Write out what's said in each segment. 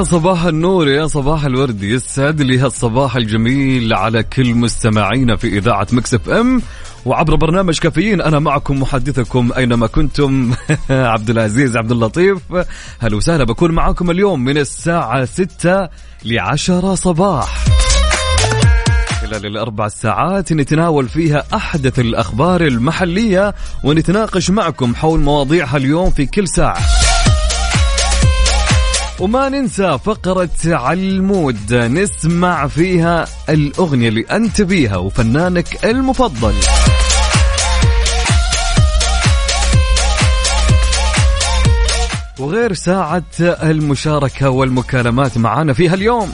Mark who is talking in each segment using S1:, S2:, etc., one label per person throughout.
S1: يا صباح النور يا صباح الورد يسعد لي هالصباح الجميل على كل مستمعينا في إذاعة مكسف أم. وعبر برنامج كافيين أنا معكم محدثكم أينما كنتم. عبد العزيز عبد اللطيف. هلا وسهلا بكون معكم اليوم من الساعة 6 لعشرة صباح. خلال الأربع ساعات نتناول فيها أحدث الأخبار المحلية ونتناقش معكم حول مواضيعها اليوم في كل ساعة. وما ننسى فقرة على المود نسمع فيها الأغنية اللي أنت بيها وفنانك المفضل. وغير ساعة المشاركة والمكالمات معنا فيها اليوم.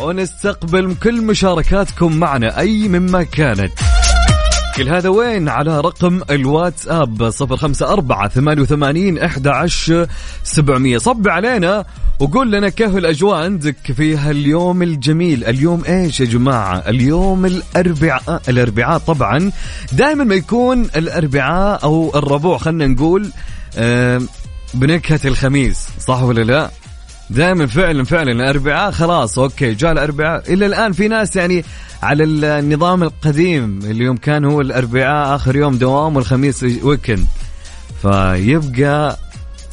S1: ونستقبل كل مشاركاتكم معنا أي مما كانت. كل هذا وين؟ على رقم الواتساب صفر خمسة أربعة ثمانية وثمانين إحدى عشر سبعمية. صب علينا وقول لنا كيف الأجواء عندك في هاليوم الجميل. اليوم إيش يا جماعة؟ اليوم الأربعاء. الأربعاء طبعا دائما ما يكون الأربعاء أو الربوع خلنا نقول بنكهة الخميس صح ولا لا؟ دائما فعلا فعلا الأربعاء خلاص أوكي جاء الأربعاء. إلى الآن في ناس يعني على النظام القديم اللي يوم كان هو الأربعاء آخر يوم دوام والخميس ويكند فيبقى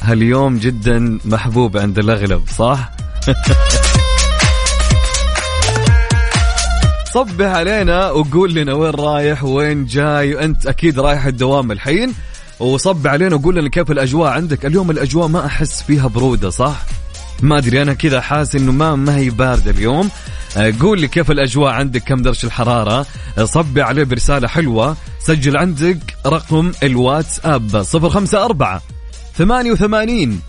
S1: هاليوم جدا محبوب عند الأغلب صح؟ صبح علينا وقول لنا وين رايح وين جاي وأنت أكيد رايح الدوام الحين وصب علينا وقول لنا كيف الأجواء عندك اليوم الأجواء ما أحس فيها برودة صح؟ ما أدري أنا كذا حاسس إنه ما ما هي باردة اليوم. آه، قول لي كيف الأجواء عندك؟ كم درجة الحرارة؟ آه، صبي عليه برسالة حلوة. سجل عندك رقم الواتساب 054 88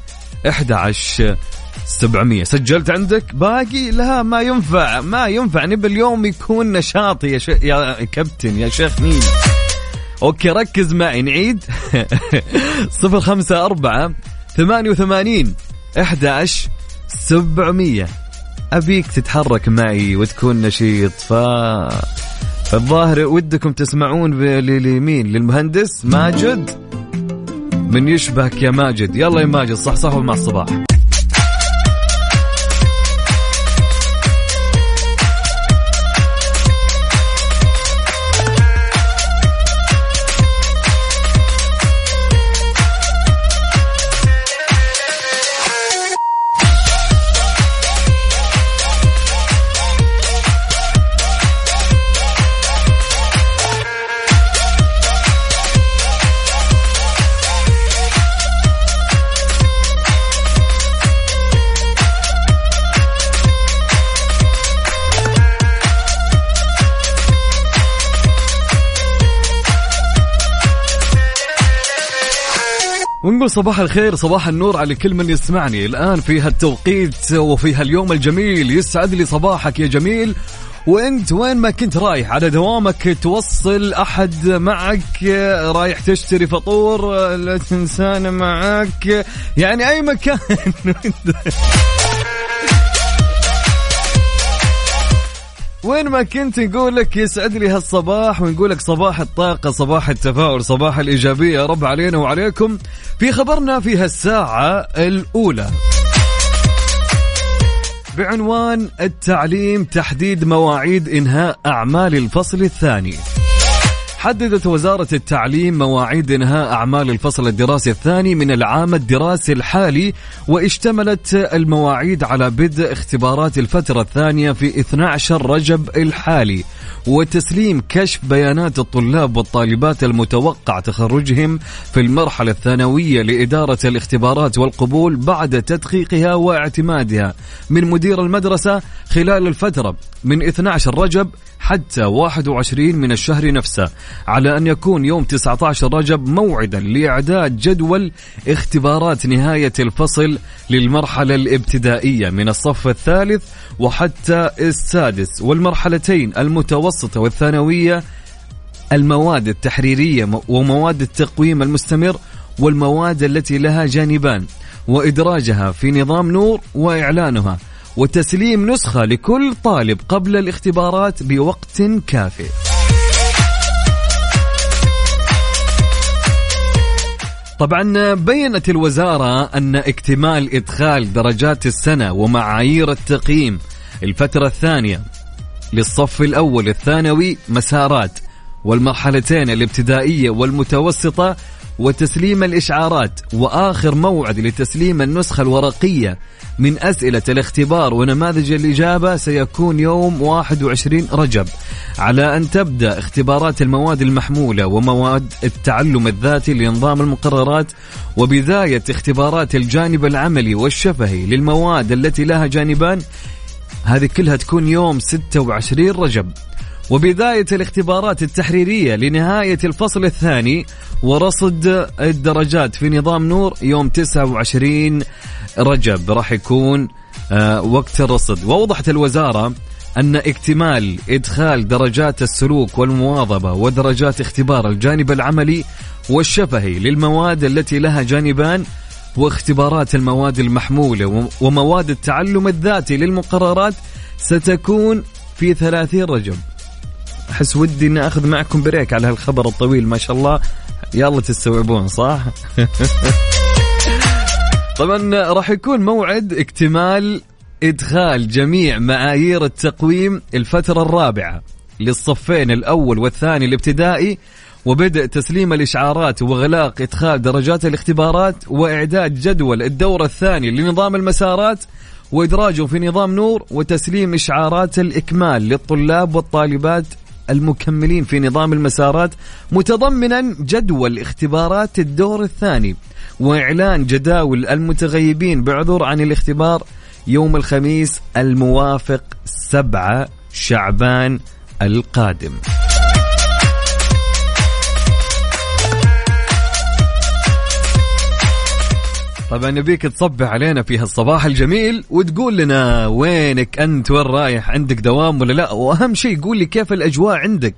S1: 11 700 سجلت عندك؟ باقي لا ما ينفع ما ينفع. نبي اليوم يكون نشاطي يا. يا كابتن يا شيخ مين؟ أوكي ركز معي. نعيد. 054 88 11 700 أبيك تتحرك معي وتكون نشيط. ف فالظاهر ودكم تسمعون لمين للمهندس ماجد. من يشبهك يا ماجد. يلا يا ماجد صح صح مع الصباح. ونقول صباح الخير صباح النور على كل من يسمعني. الآن في هالتوقيت وفي هاليوم الجميل يسعد لي صباحك يا جميل. وأنت وين ما كنت رايح على دوامك توصل أحد معك رايح تشتري فطور لا معك. يعني أي مكان. وين ما كنت نقول لك يسعد لي هالصباح ونقول لك صباح الطاقة صباح التفاؤل صباح الإيجابية يا رب علينا وعليكم. في خبرنا في هالساعة الأولى. بعنوان التعليم تحديد مواعيد إنهاء أعمال الفصل الثاني. حددت وزارة التعليم مواعيد إنهاء أعمال الفصل الدراسي الثاني من العام الدراسي الحالي واشتملت المواعيد على بدء اختبارات الفترة الثانية في 12 رجب الحالي. وتسليم كشف بيانات الطلاب والطالبات المتوقع تخرجهم في المرحلة الثانوية لإدارة الاختبارات والقبول بعد تدقيقها واعتمادها من مدير المدرسة خلال الفترة من 12 رجب حتى 21 من الشهر نفسه على أن يكون يوم 19 رجب موعدا لإعداد جدول اختبارات نهاية الفصل للمرحلة الابتدائية من الصف الثالث وحتى السادس والمرحلتين المتوسطة والثانوية المواد التحريرية ومواد التقويم المستمر والمواد التي لها جانبان وإدراجها في نظام نور وإعلانها وتسليم نسخة لكل طالب قبل الاختبارات بوقت كافي. طبعا بينت الوزارة أن اكتمال إدخال درجات السنة ومعايير التقييم الفترة الثانية للصف الأول الثانوي مسارات والمرحلتين الابتدائية والمتوسطة وتسليم الإشعارات وآخر موعد لتسليم النسخة الورقية. من أسئلة الاختبار ونماذج الإجابة سيكون يوم 21 رجب. على أن تبدأ اختبارات المواد المحمولة ومواد التعلم الذاتي لنظام المقررات وبداية اختبارات الجانب العملي والشفهي للمواد التي لها جانبان هذه كلها تكون يوم 26 رجب. وبداية الاختبارات التحريرية لنهاية الفصل الثاني ورصد الدرجات في نظام نور يوم 29 رجب. راح يكون آه، وقت الرصد. وأوضحت الوزارة أن اكتمال إدخال درجات السلوك والمواظبة ودرجات اختبار الجانب العملي والشفهي للمواد التي لها جانبان واختبارات المواد المحمولة ومواد التعلم الذاتي للمقررات ستكون في 30 رجب. أحس ودي إني أخذ معكم بريك على هالخبر الطويل ما شاء الله. يلا تستوعبون صح؟ طبعا راح يكون موعد اكتمال إدخال جميع معايير التقويم الفترة الرابعة للصفين الأول والثاني الابتدائي وبدء تسليم الإشعارات واغلاق إدخال درجات الاختبارات وإعداد جدول الدورة الثاني لنظام المسارات وإدراجه في نظام نور وتسليم إشعارات الإكمال للطلاب والطالبات المكملين في نظام المسارات متضمنا جدول اختبارات الدور الثاني وإعلان جداول المتغيبين بعذر عن الاختبار يوم الخميس الموافق 7 شعبان القادم. طبعا نبيك تصبح علينا في هالصباح الجميل وتقول لنا وينك أنت؟ وين رايح؟ عندك دوام ولا لا؟ وأهم شيء قول لي كيف الأجواء عندك؟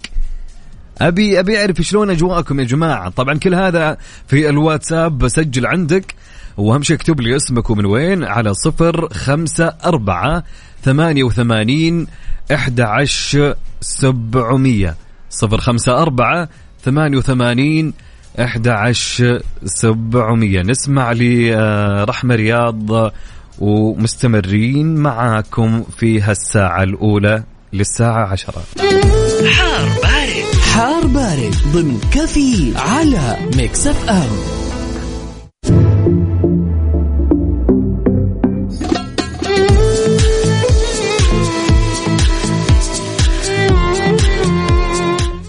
S1: أبي أبي أعرف شلون أجواءكم يا جماعة. طبعا كل هذا في الواتساب بسجل عندك. وأهم شيء اكتب لي اسمك ومن وين؟ على صفر خمسة أربعة ثمانية وثمانين إحدى عشر سبعمية. صفر خمسة أربعة ثمانية وثمانين 11700 نسمع لرحمة رياض ومستمرين معاكم في هالساعة الأولى للساعة عشرة.
S2: حار بارد. حار بارد ضمن كافيين على Mix FM.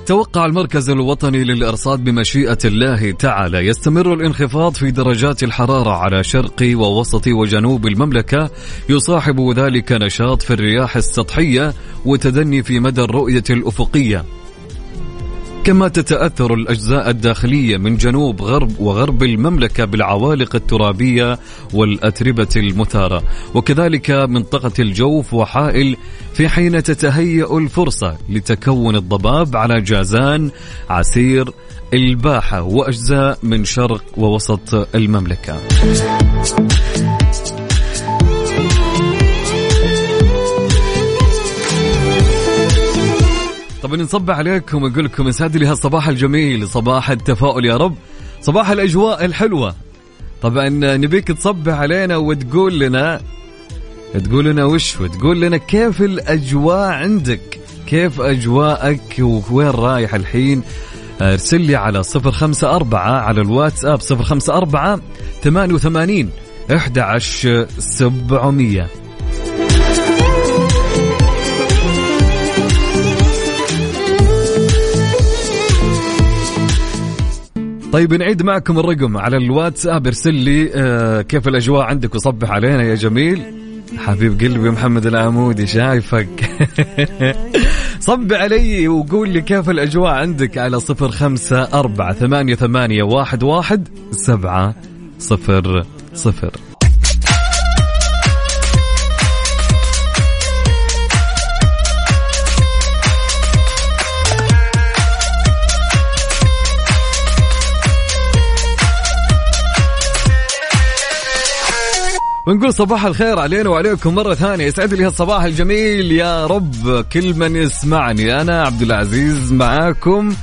S1: توقع المركز الوطني للإرصاد بمشيئة الله تعالى يستمر الانخفاض في درجات الحرارة على شرق ووسط وجنوب المملكة يصاحب ذلك نشاط في الرياح السطحية وتدني في مدى الرؤية الأفقية. كما تتأثر الأجزاء الداخلية من جنوب غرب وغرب المملكة بالعوالق الترابية والأتربة المثارة. وكذلك منطقة الجوف وحائل في حين تتهيأ الفرصة لتكون الضباب على جازان عسير الباحة وأجزاء من شرق ووسط المملكة. طبعا نصبح عليكم ونقول لكم يسعد لي هالصباح الجميل صباح التفاؤل يا رب صباح الأجواء الحلوة. طبعا نبيك تصبح علينا وتقول لنا تقول لنا وش؟ وتقول لنا كيف الأجواء عندك؟ كيف أجواءك؟ وين رايح الحين؟ أرسل لي على 054 على الواتساب 054 88 11700 طيب نعيد معكم الرقم على الواتساب ارسل لي آه كيف الأجواء عندك وصبح علينا يا جميل. حبيب قلبي محمد العمودي شايفك. صب علي وقول لي كيف الأجواء عندك على صفر خمسة أربعة ثمانية, ثمانية واحد, واحد سبعة صفر صفر. ونقول صباح الخير علينا وعليكم مرة ثانية. يسعد لي هالصباح الجميل يا رب كل من يسمعني. أنا عبد العزيز معاكم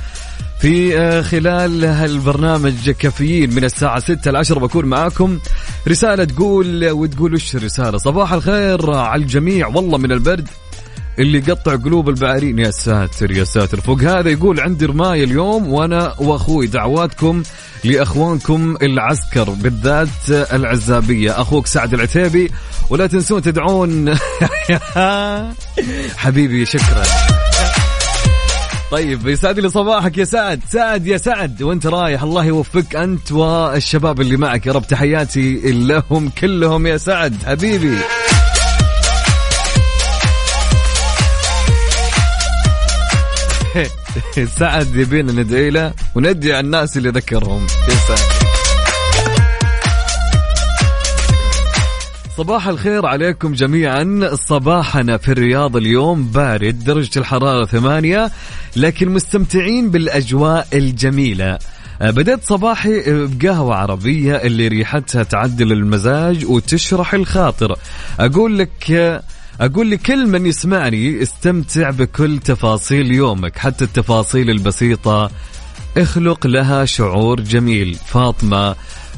S1: في آه، خلال هالبرنامج كافيين من الساعة 6 ل 10 بكون معاكم. رسالة تقول وتقول وش الرسالة صباح الخير على الجميع. والله من البرد اللي قطع قلوب البعارين يا ساتر يا ساتر. فوق هذا يقول عندي رماية اليوم وأنا وأخوي. دعواتكم لإخوانكم العسكر بالذات العزابية. أخوك سعد العتيبي. ولا تنسون تدعون حبيبي شكرا. طيب يسعد لي صباحك يا سعد. سعد يا سعد وأنت رايح. الله يوفقك أنت والشباب اللي معك. يا رب تحياتي لهم كلهم يا سعد. حبيبي. سعد يبينا ندعي له وندعي على الناس اللي ذكرهم. يا سعد صباح الخير عليكم جميعا. صباحنا في الرياض اليوم بارد درجة الحرارة ثمانية لكن مستمتعين بالأجواء الجميلة. آه، بدأت صباحي بقهوة عربية اللي ريحتها تعدل المزاج وتشرح الخاطر. أقول لك أقول لكل من يسمعني استمتع بكل تفاصيل يومك حتى التفاصيل البسيطة. اخلق لها شعور جميل. فاطمة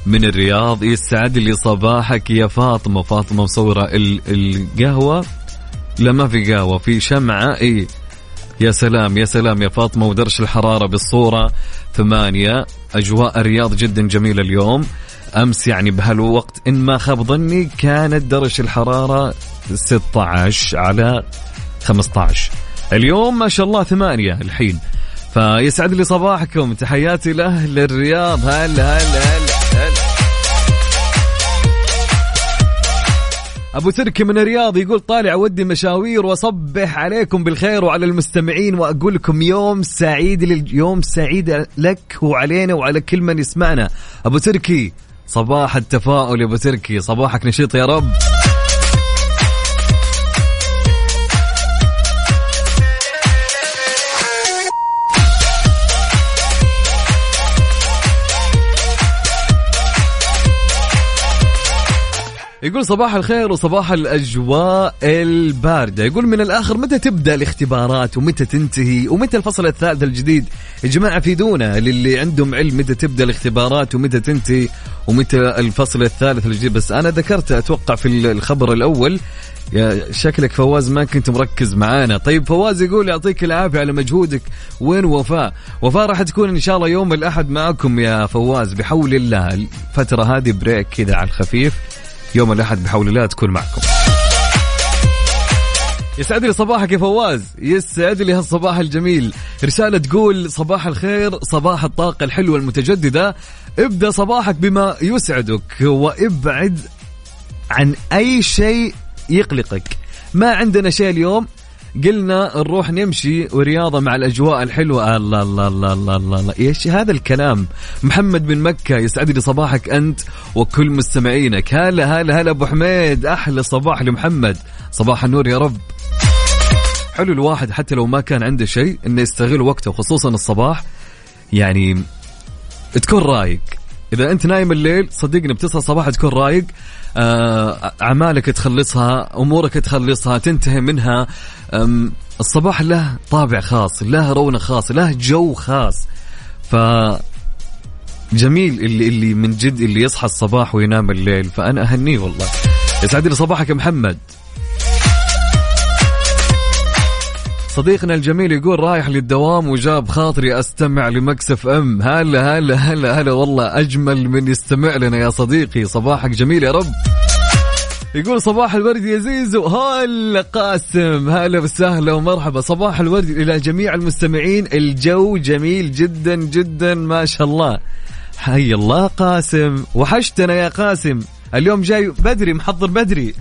S1: من الرياض يسعد لي صباحك. يا فاطمة فاطمة مصورة القهوة؟ لا ما في قهوة في شمعة. إي. يا سلام يا سلام يا فاطمة ودرش الحرارة بالصورة. ثمانية أجواء الرياض جدا جميلة اليوم. أمس يعني بهالوقت إن ما خاب ظني كانت درجة الحرارة 16 على 15 اليوم ما شاء الله ثمانية الحين. فيسعد لي صباحكم. تحياتي لأهل الرياض هلا هلا هلا هلا أبو تركي من الرياض يقول طالع ودي مشاوير وأصبح عليكم بالخير وعلى المستمعين وأقول لكم يوم سعيد لليوم سعيد لك وعلينا وعلى كل من يسمعنا. أبو تركي صباح التفاؤل يا ابو تركي صباحك نشيط يا رب. يقول صباح الخير وصباح الأجواء الباردة. يقول من الآخر متى تبدأ الاختبارات؟ ومتى تنتهي؟ ومتى الفصل الثالث الجديد؟ يا جماعة فيدونا. للي عندهم علم متى تبدأ الاختبارات ومتى تنتهي ومتى الفصل الثالث الجديد. بس أنا ذكرت أتوقع في الخبر الأول يا شكلك فواز ما كنت مركز معانا. طيب فواز يقول يعطيك العافية على مجهودك. وين وفاء؟ وفاء راح تكون إن شاء الله يوم الأحد معكم يا فواز بحول الله. الفترة هذه break كذا على الخفيف. يوم الأحد بحول الله تكون معكم. يسعد لي صباحك يا فواز. يسعد لي هالصباح الجميل. رسالة تقول صباح الخير صباح الطاقة الحلوة المتجددة. ابدأ صباحك بما يسعدك وابعد عن أي شيء يقلقك. ما عندنا شيء اليوم قلنا نروح نمشي ورياضة مع الأجواء الحلوة. الله الله الله الله الله, الله. إيش هذا الكلام؟ محمد من مكة يسعد لي صباحك أنت وكل مستمعينك. هلا هلا هلا أبو حميد. أحلى صباح لمحمد. صباح النور يا رب. حلو الواحد حتى لو ما كان عنده شيء إنه يستغل وقته خصوصا الصباح. يعني تكون رايق. إذا أنت نايم الليل صدقني بتصحى الصباح تكون رايق. آه، أعمالك تخلصها أمورك تخلصها تنتهي منها. الصباح له طابع خاص له رونق خاص له جو خاص. ف جميل اللي اللي من جد اللي يصحى الصباح وينام الليل فأنا أهنيه والله. يسعد لي صباحك يا محمد. صديقنا الجميل يقول رايح للدوام وجاب خاطري أستمع لمكسف أم. هلا هلا هلا هلا والله أجمل من يستمع لنا يا صديقي. صباحك جميل يا رب. يقول صباح الورد يا زيزو. هلا قاسم. هلا وسهلا ومرحبا. صباح الورد إلى جميع المستمعين. الجو جميل جدا جدا ما شاء الله. حي الله قاسم. وحشتنا يا قاسم. اليوم جاي بدري محضر بدري.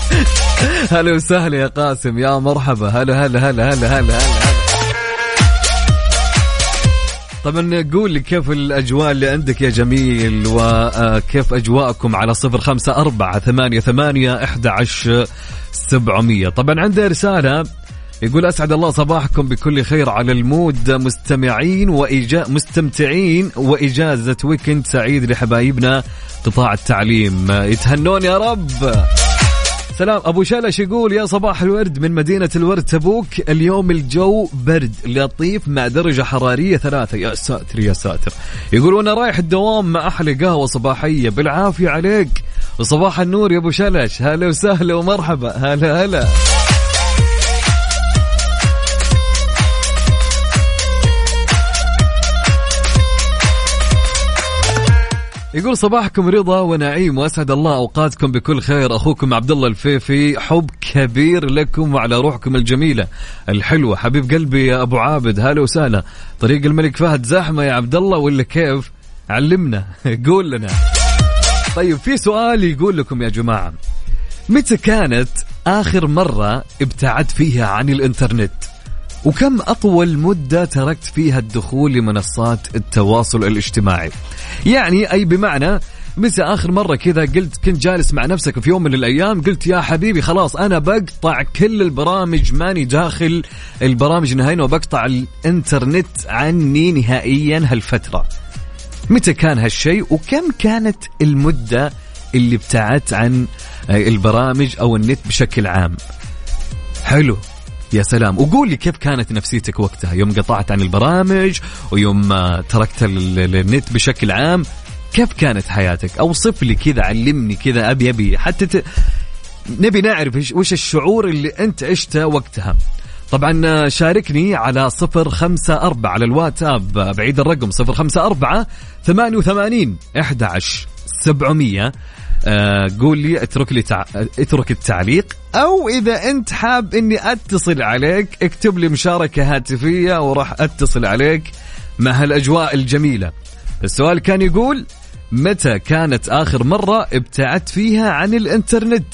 S1: هلا وسهلا يا قاسم. يا مرحبا. هلا هلا هلا هلا هلا هلا, هلا. طبعا قول لي كيف الأجواء اللي عندك يا جميل وكيف أجواءكم على صفر خمسة أربعة ثمانية ثمانية عشر سبعمية. طبعا عنده رسالة يقول أسعد الله صباحكم بكل خير على ال mood مستمعين وإجا مستمتعين وإجازة weekend سعيد لحبايبنا قطاع التعليم. يتهنون يا رب. سلام أبو شلش يقول يا صباح الورد من مدينة الورد تبوك. اليوم الجو برد لطيف مع درجة حرارية ثلاثة. يا ساتر يا ساتر. يقول وأنا رايح الدوام مع أحلى قهوة صباحية. بالعافية عليك. وصباح النور يا أبو شلش هلا وسهلا ومرحبا. هلا هلا. يقول صباحكم رضا ونعيم وأسعد الله أوقاتكم بكل خير. أخوكم عبد الله الفيفي حب كبير لكم وعلى روحكم الجميلة. الحلوة حبيب قلبي يا أبو عابد هلا وسهلا. طريق الملك فهد زحمة يا عبد الله ولا كيف؟ علمنا قول لنا. طيب في سؤال يقول لكم يا جماعة متى كانت آخر مرة ابتعدت فيها عن الإنترنت؟ وكم أطول مدة تركت فيها الدخول لمنصات التواصل الاجتماعي؟ يعني أي بمعنى متى آخر مرة كذا قلت كنت جالس مع نفسك في يوم من الأيام قلت يا حبيبي خلاص أنا بقطع كل البرامج ماني داخل البرامج نهائيا وبقطع الإنترنت عني نهائيا هالفترة. متى كان هالشيء؟ وكم كانت المدة اللي ابتعدت عن البرامج أو النت بشكل عام؟ حلو. يا سلام. وقول لي كيف كانت نفسيتك وقتها؟ يوم قطعت عن البرامج ويوم تركت النت بشكل عام كيف كانت حياتك؟ أوصف لي كذا علمني كذا ابي أبي حتى ت... نبي نعرف وش الشعور اللي أنت عشته وقتها. طبعا شاركني على صفر خمسة أربعة على الواتساب بعيد الرقم صفر خمسة أربعة ثمانية وثمانين إحدى عشر سبعمية آه قول لي اترك لي تع... اترك التعليق أو إذا أنت حاب إني أتصل عليك اكتب لي مشاركة هاتفية وراح أتصل عليك مع هالأجواء الجميلة. السؤال كان يقول متى كانت آخر مرة ابتعدت فيها عن الإنترنت؟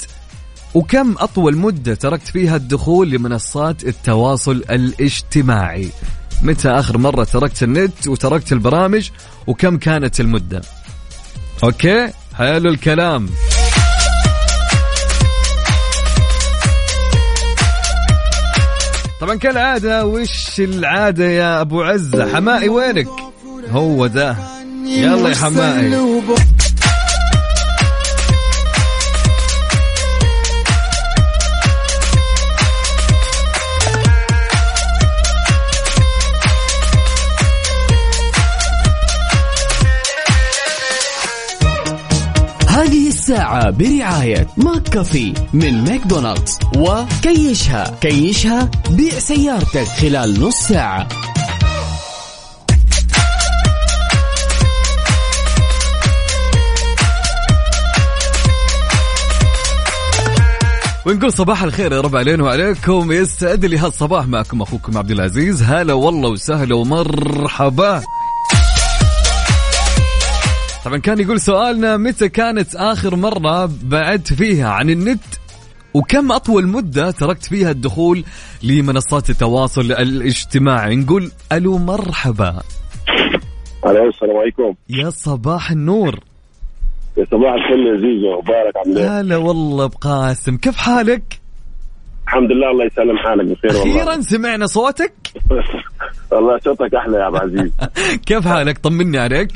S1: وكم أطول مدة تركت فيها الدخول لمنصات التواصل الاجتماعي؟ متى آخر مرة تركت النت وتركت البرامج؟ وكم كانت المدة؟ أوكي؟ حلو الكلام طبعا كالعادة وش العادة يا أبو عزة؟ حمائي وينك؟ هو ده. يلا يا حمائي.
S3: الساعة برعاية ماك كافي من ماكدونالدز. وكيشها. كيشها بيع سيارتك خلال نص ساعة.
S1: ونقول صباح الخير يا رب علينا وعليكم. يسعد لي هالصباح معكم أخوكم عبد العزيز. هلا والله وسهلا ومرحبا. طبعا كان يقول سؤالنا متى كانت آخر مرة بعدت فيها عن النت؟ وكم أطول مدة تركت فيها الدخول لمنصات التواصل الاجتماعي؟ نقول ألو مرحبا.
S4: ألو السلام عليكم.
S1: يا صباح النور.
S4: يا صباح الفل يا زيزو مبارك عامل إيه؟
S1: هلا والله بقاسم كيف حالك؟
S4: الحمد لله الله يسلم حالك بخير والله.
S1: أخيرا سمعنا صوتك؟
S4: والله صوتك أحلى يا أبو عزيز.
S1: كيف حالك؟ طمني عليك.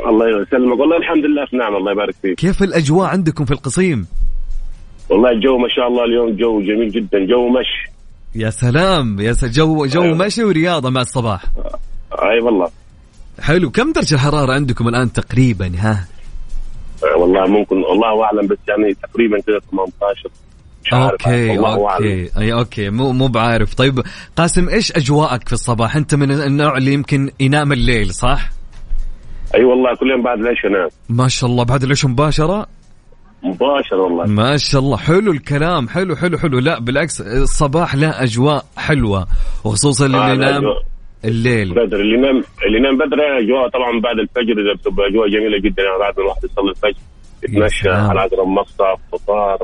S4: الله يسلمك. والله الحمد لله في نعمة. الله يبارك فيك.
S1: كيف الأجواء عندكم في القصيم؟
S4: والله الجو ما شاء الله اليوم جو جميل جدا. جو مشي.
S1: يا سلام. يا س- جو جو
S4: أيوة.
S1: مشي ورياضة مع الصباح.
S4: أي والله.
S1: حلو. كم درجة الحرارة عندكم الآن تقريبا؟ ها؟
S4: آه، والله ممكن الله أعلم بس يعني تقريبا كذا 18 مش عارف. okay.
S1: okay. أي okay. مو مو بعارف. طيب قاسم إيش أجواءك في الصباح؟ أنت من النوع اللي يمكن ينام الليل صح؟
S4: أي والله كل يوم بعد ليش انام
S1: ما شاء الله بعد ليش مباشرة؟
S4: مباشر والله.
S1: ما شاء الله حلو الكلام حلو حلو حلو. لا بالعكس الصباح له أجواء حلوة وخصوصا اللي
S4: آه،
S1: ينام. الليل.
S4: بدري اللي ينام اللي ينام بدري أجواء طبعا بعد الفجر إذا بتبقى أجواء جميلة جدا. يعني بعد الواحد يصلي الفجر يتمشى. على اقرب مصرف فطار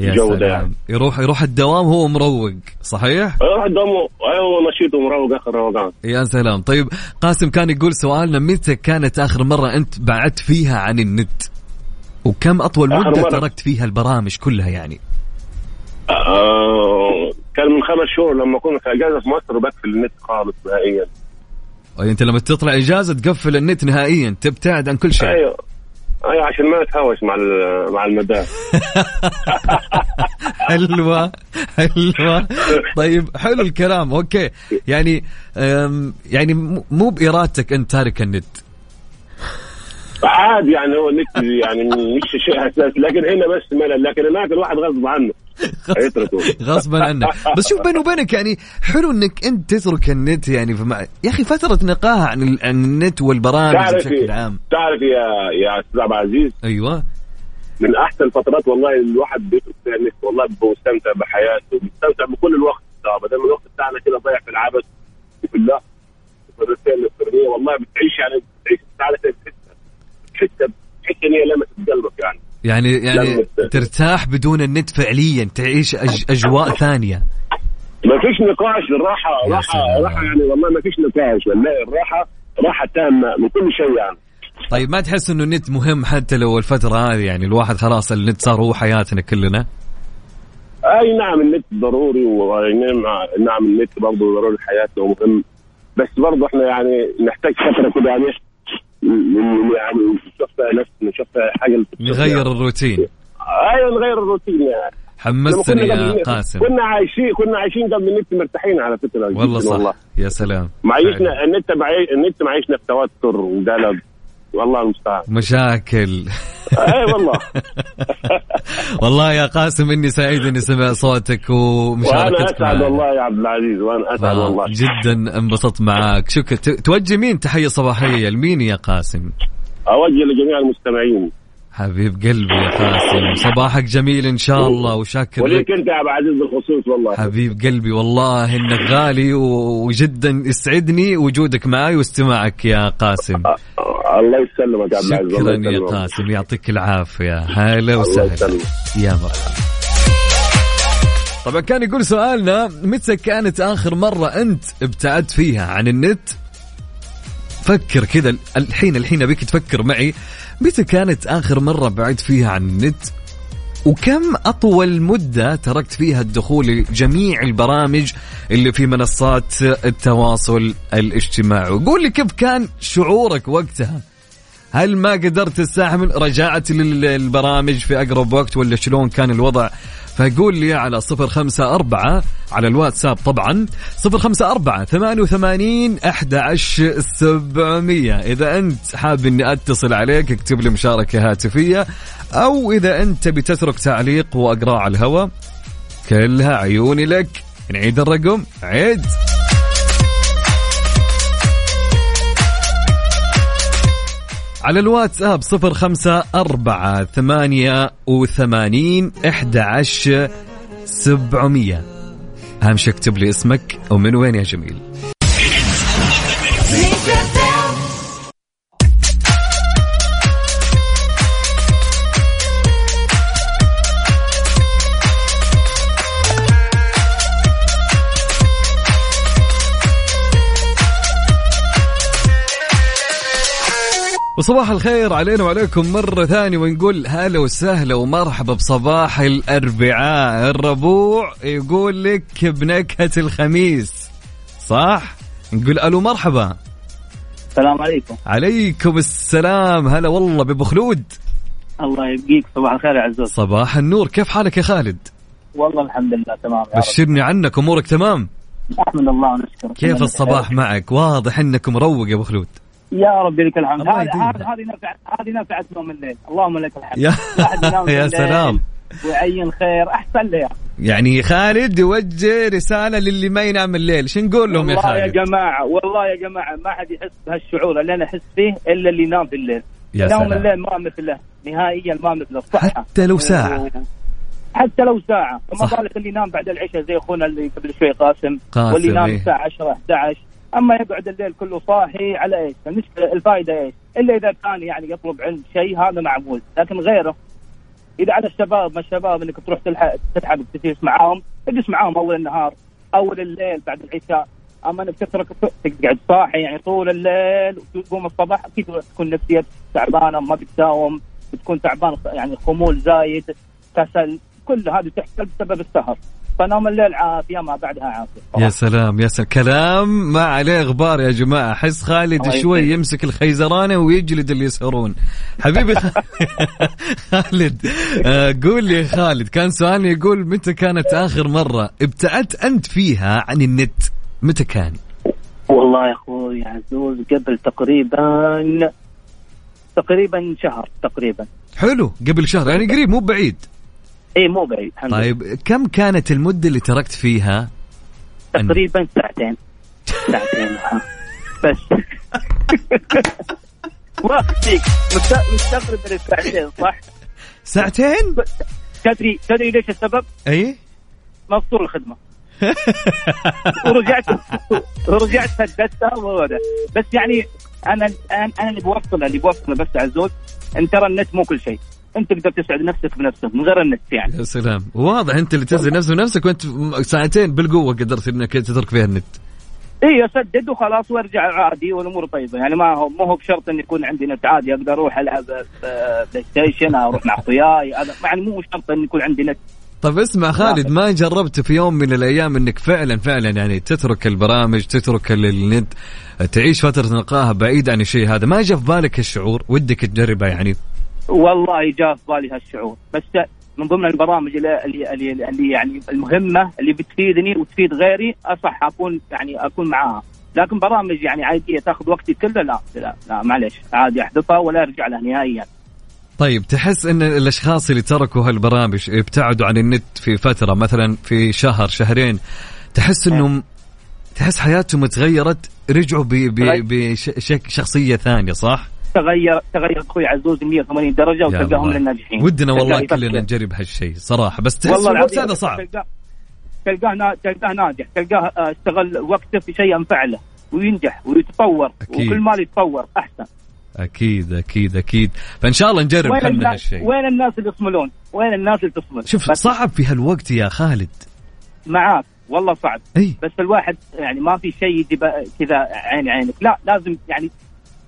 S1: يا سلام.
S4: يعني
S1: يروح يروح الدوام هو مروق صحيح؟
S4: الواحد دومه أيوه نشيط ومروق آخر روقان.
S1: يا سلام. طيب قاسم كان يقول سؤالنا متى كانت آخر مرة أنت بعدت فيها عن النت؟ وكم
S4: أطول
S1: مدة
S4: مرة.
S1: تركت فيها البرامج كلها يعني؟
S4: آه كان من خمس شهور لما كنا في إجازة في مصر وبقفل النت خالص نهائيا.
S1: أي أنت لما تطلع إجازة تقفل النت نهائيا تبتعد عن كل شيء.
S4: أيوه. أيوه عشان ما نتهاوش مع مع المدام.
S1: حلوة حلوة. طيب حلو الكلام. أوكي. يعني يعني مو بإرادتك أنت تارك النت
S4: عادي يعني هو النت يعني مش شيء اساسي لكن هنا بس ملل لكن هناك الواحد غصب عنه.
S1: غصبا عنك. بس شوف بيني وبينك يعني حلو إنك أنت تترك النت يعني فما يا أخي فترة نقاهة عن, ال- عن النت والبرامج بشكل عام.
S4: تعرف يا يا أستاذ عبد العزيز؟
S1: أيوه.
S4: من أحسن الفترات والله الواحد بيترك فيها النت والله بيبقى مستمتع بحياته بيستمتع بكل الوقت. ده بدل ما الوقت بتاعنا كده ضايع في العبث وفي الله وفي الرسائل الالكترونيه والله بتعيش يعني بتعيش بتحسها بتحسها بتحس ان هي لمست قلبك يعني.
S1: يعني يعني ترتاح بدون النت فعليا تعيش أج أجواء ثانية.
S4: ما فيش نقاش الراحة
S1: راحة.
S4: راحة يعني والله ما فيش نقاش والله الراحة راحة تامة من كل شيء يعني.
S1: طيب ما تحس إنه النت مهم حتى لو الفترة هذه؟ يعني الواحد خلاص النت صار هو حياتنا كلنا.
S4: أي نعم النت ضروري ونعم نعم النت برضه ضروري لحياتنا ومهم. بس برضه إحنا يعني نحتاج فترة كده يعني ن- يعني نشوف فيها نفس نشوف حاجة
S1: نغير الروتين.
S4: أيوه نغير الروتين يعني.
S1: حمستني يا قاسم.
S4: كنا عايشين كنا عايشين قبل النت مرتاحين على فكرة
S1: والله صح. يا سلام.
S4: معيشنا النت معي... النت معيشنا في توتر وقلق. والله المستعان.
S1: مشاكل.
S4: أي والله.
S1: والله يا قاسم إني سعيد إني سمع صوتك
S4: وأنا
S1: ومشاركتك
S4: أسعد
S1: معنا.
S4: والله يا عبد العزيز وأنا
S1: أسعد
S4: والله.
S1: جدا انبسطت معاك. شكرا. توجه مين تحية صباحية؟ لمين يا قاسم؟
S4: أوجه لجميع المستمعين.
S1: حبيب قلبي يا قاسم. صباحك جميل إن شاء الله وشاكر
S4: وليك
S1: لك
S4: أنت يا عبد العزيز بالخصوص والله.
S1: حبيب قلبي والله إنك غالي وجدا يسعدني وجودك معي واستماعك يا قاسم.
S4: آه، الله يسلمك يا عبد العزيز
S1: شكرا يا. قاسم. يعطيك العافية. هلا وسهلا. يا مرحبا. طبعا كان يقول سؤالنا متى كانت آخر مرة أنت ابتعدت فيها عن النت؟ فكر كذا الحين الحين أبيك تفكر معي متى كانت آخر مرة بعدت فيها عن النت؟ وكم أطول مدة تركت فيها الدخول لجميع البرامج اللي في منصات التواصل الاجتماعي؟ وقول لي كيف كان شعورك وقتها؟ هل ما قدرت تستحمل رجعت للبرامج في أقرب وقت ولا شلون كان الوضع فقول لي على صفر خمسة أربعة على الواتساب طبعا صفر خمسة أربعة ثمانية وثمانين أحد سبعمية. إذا أنت حاب أني أتصل عليك اكتب لي مشاركة هاتفية أو إذا أنت بتترك تعليق وأقرأ على الهواء كلها عيوني لك. نعيد الرقم. عيد! على الواتساب صفر خمسة أربعة ثمانية وثمانين إحدى سبعمية. أهم شيء اكتب لي اسمك ومن وين يا جميل؟ وصباح الخير علينا وعليكم مرة ثانية ونقول هلا وسهلا ومرحبا بصباح الأربعاء. الربوع يقول لك بنكهة الخميس صح؟ نقول ألو مرحبا.
S5: السلام عليكم.
S1: عليكم السلام. هلا والله بأبو خلود.
S5: الله يبقيك. صباح الخير يا عزوز.
S1: صباح النور. كيف حالك يا خالد؟
S5: والله الحمد لله تمام يا رب.
S1: بشرني عنك أمورك تمام؟
S5: احمد الله ونشكره
S1: كيف الصباح معك؟ واضح إنك مروق يا أبو خلود.
S5: يا رب لك الحمد. هذه. هذه نفعت هذه نفعت نوم الليل. اللهم لك الحمد.
S1: يا يا سلام.
S5: ويعين خير أحسن أخي.
S1: يعني خالد يوجه رسالة للي ما ينام الليل. شو نقول لهم يا
S5: والله يا
S1: خالد؟
S5: جماعة والله يا جماعة ما حد يحس بهالشعور اللي أنا أحس فيه إلا اللي ينام بالليل
S1: يا
S5: نوم
S1: سلام.
S5: الليل ما مثله. نهائيا ما مثله. الصحه
S1: حتى لو ساعة.
S5: حتى لو ساعة. فما. بالك اللي ينام بعد العشاء زي أخونا اللي قبل شوي قاسم,
S1: قاسم،
S5: واللي ينام
S1: إيه.
S5: الساعة 10 11 أما يقعد الليل كله صاحي على إيش؟ المشكلة الفائدة إيش؟ إلا إذا كان يعني يطلب علم شيء هذا معمول لكن غيره إذا على الشباب ما الشباب إنك تروح تتعب تجلس معاهم اجلس معاهم أول النهار أول الليل بعد العشاء أما إنك تترك تقعد صاحي يعني طول الليل وتقوم الصباح أكيد تكون نفسيتك تعبانة ما بتداوم بتكون تعبان يعني خمول زايد كسل كل هذه تحصل بسبب السهر فنوم الليل عافيه ما بعدها عافيه
S1: يا سلام يا سلام. كلام ما عليه غبار يا جماعة. أحس خالد شوي. يمسك الخيزرانة ويجلد اللي يسهرون. حبيبي. خالد آه قول لي يا خالد. كان سؤالي يقول متى كانت آخر مرة ابتعدت أنت فيها عن النت؟ متى كان؟
S5: والله يا أخوي عزوز قبل تقريبا تقريبا شهر تقريبا.
S1: حلو قبل شهر. يعني قريب مو بعيد.
S5: اي مو بعيد الحمد لله.
S1: طيب كم كانت المدة اللي تركت فيها؟
S5: تقريبا ساعتين. ساعتين ها. بس. واخد فيك. مست- مستغرب من الساعتين صح؟
S1: ساعتين؟
S5: تدري تدري ليش السبب؟
S1: أي؟
S5: مفصول الخدمة. ورجعت ورجعت سددتها وهذا. بس يعني أنا أنا أنا اللي بوصله اللي بوصله بس عزوز إن ترى النت مو كل شيء. انت تقدر تسعد نفسك بنفسك من غير النت يعني.
S1: يا سلام. واضح انت اللي تزن نفسك بنفسك وانت ساعتين بالقوة قدرت إنك تترك فيها النت.
S5: اي اسدد وخلاص وارجع عادي والأمور طيبة. يعني ما هو مو هو بشرط إن يكون عندي نت عادي أقدر أروح ألعب PlayStation أروح مع أخوياي يعني مو شرط إن يكون عندي نت.
S1: طيب اسمع خالد ما جربت في يوم من الأيام إنك فعلا فعلا يعني تترك البرامج تترك ال- النت تعيش فترة نقاهة بعيد عن الشيء هذا؟ ما جاء في بالك الشعور ودك تجربه يعني
S5: والله جاء في بالي هالشعور. بس من ضمن البرامج اللي, اللي, اللي, يعني المهمة اللي بتفيدني وتفيد غيري أصح أكون يعني أكون معاها. لكن برامج يعني عادية تاخذ وقتي كله لا لا لا معليش عادي أحذفها ولا أرجع لها نهائيا.
S1: طيب تحس إن الأشخاص اللي تركوا هالبرامج ابتعدوا عن النت في فترة مثلا في شهر شهرين تحس انهم تحس حياتهم تغيرت رجعوا بشخصيه ثانية صح؟
S5: تغير تغير أخوي عزوز 180
S1: درجة
S5: وتلقاهم. من الناجحين
S1: ودنا والله كلنا. نجرب هالشيء صراحة. بس تحس
S5: والله
S1: الوقت هذا صعب.
S5: تلقاه تلقاه نا- تلقاه ناجح تلقاه آه، استغل وقته في شيء ينفعله وينجح ويتطور
S1: أكيد.
S5: وكل ما يتطور أحسن.
S1: أكيد أكيد أكيد. فان شاء الله نجرب خلنا هالشيء.
S5: وين الناس اللي يصملون؟ وين الناس اللي تصمل؟
S1: شوف صعب في هالوقت يا خالد.
S5: معاك. والله صعب.
S1: أي.
S5: بس الواحد يعني ما في شيء كذا عين عينك. لا لازم يعني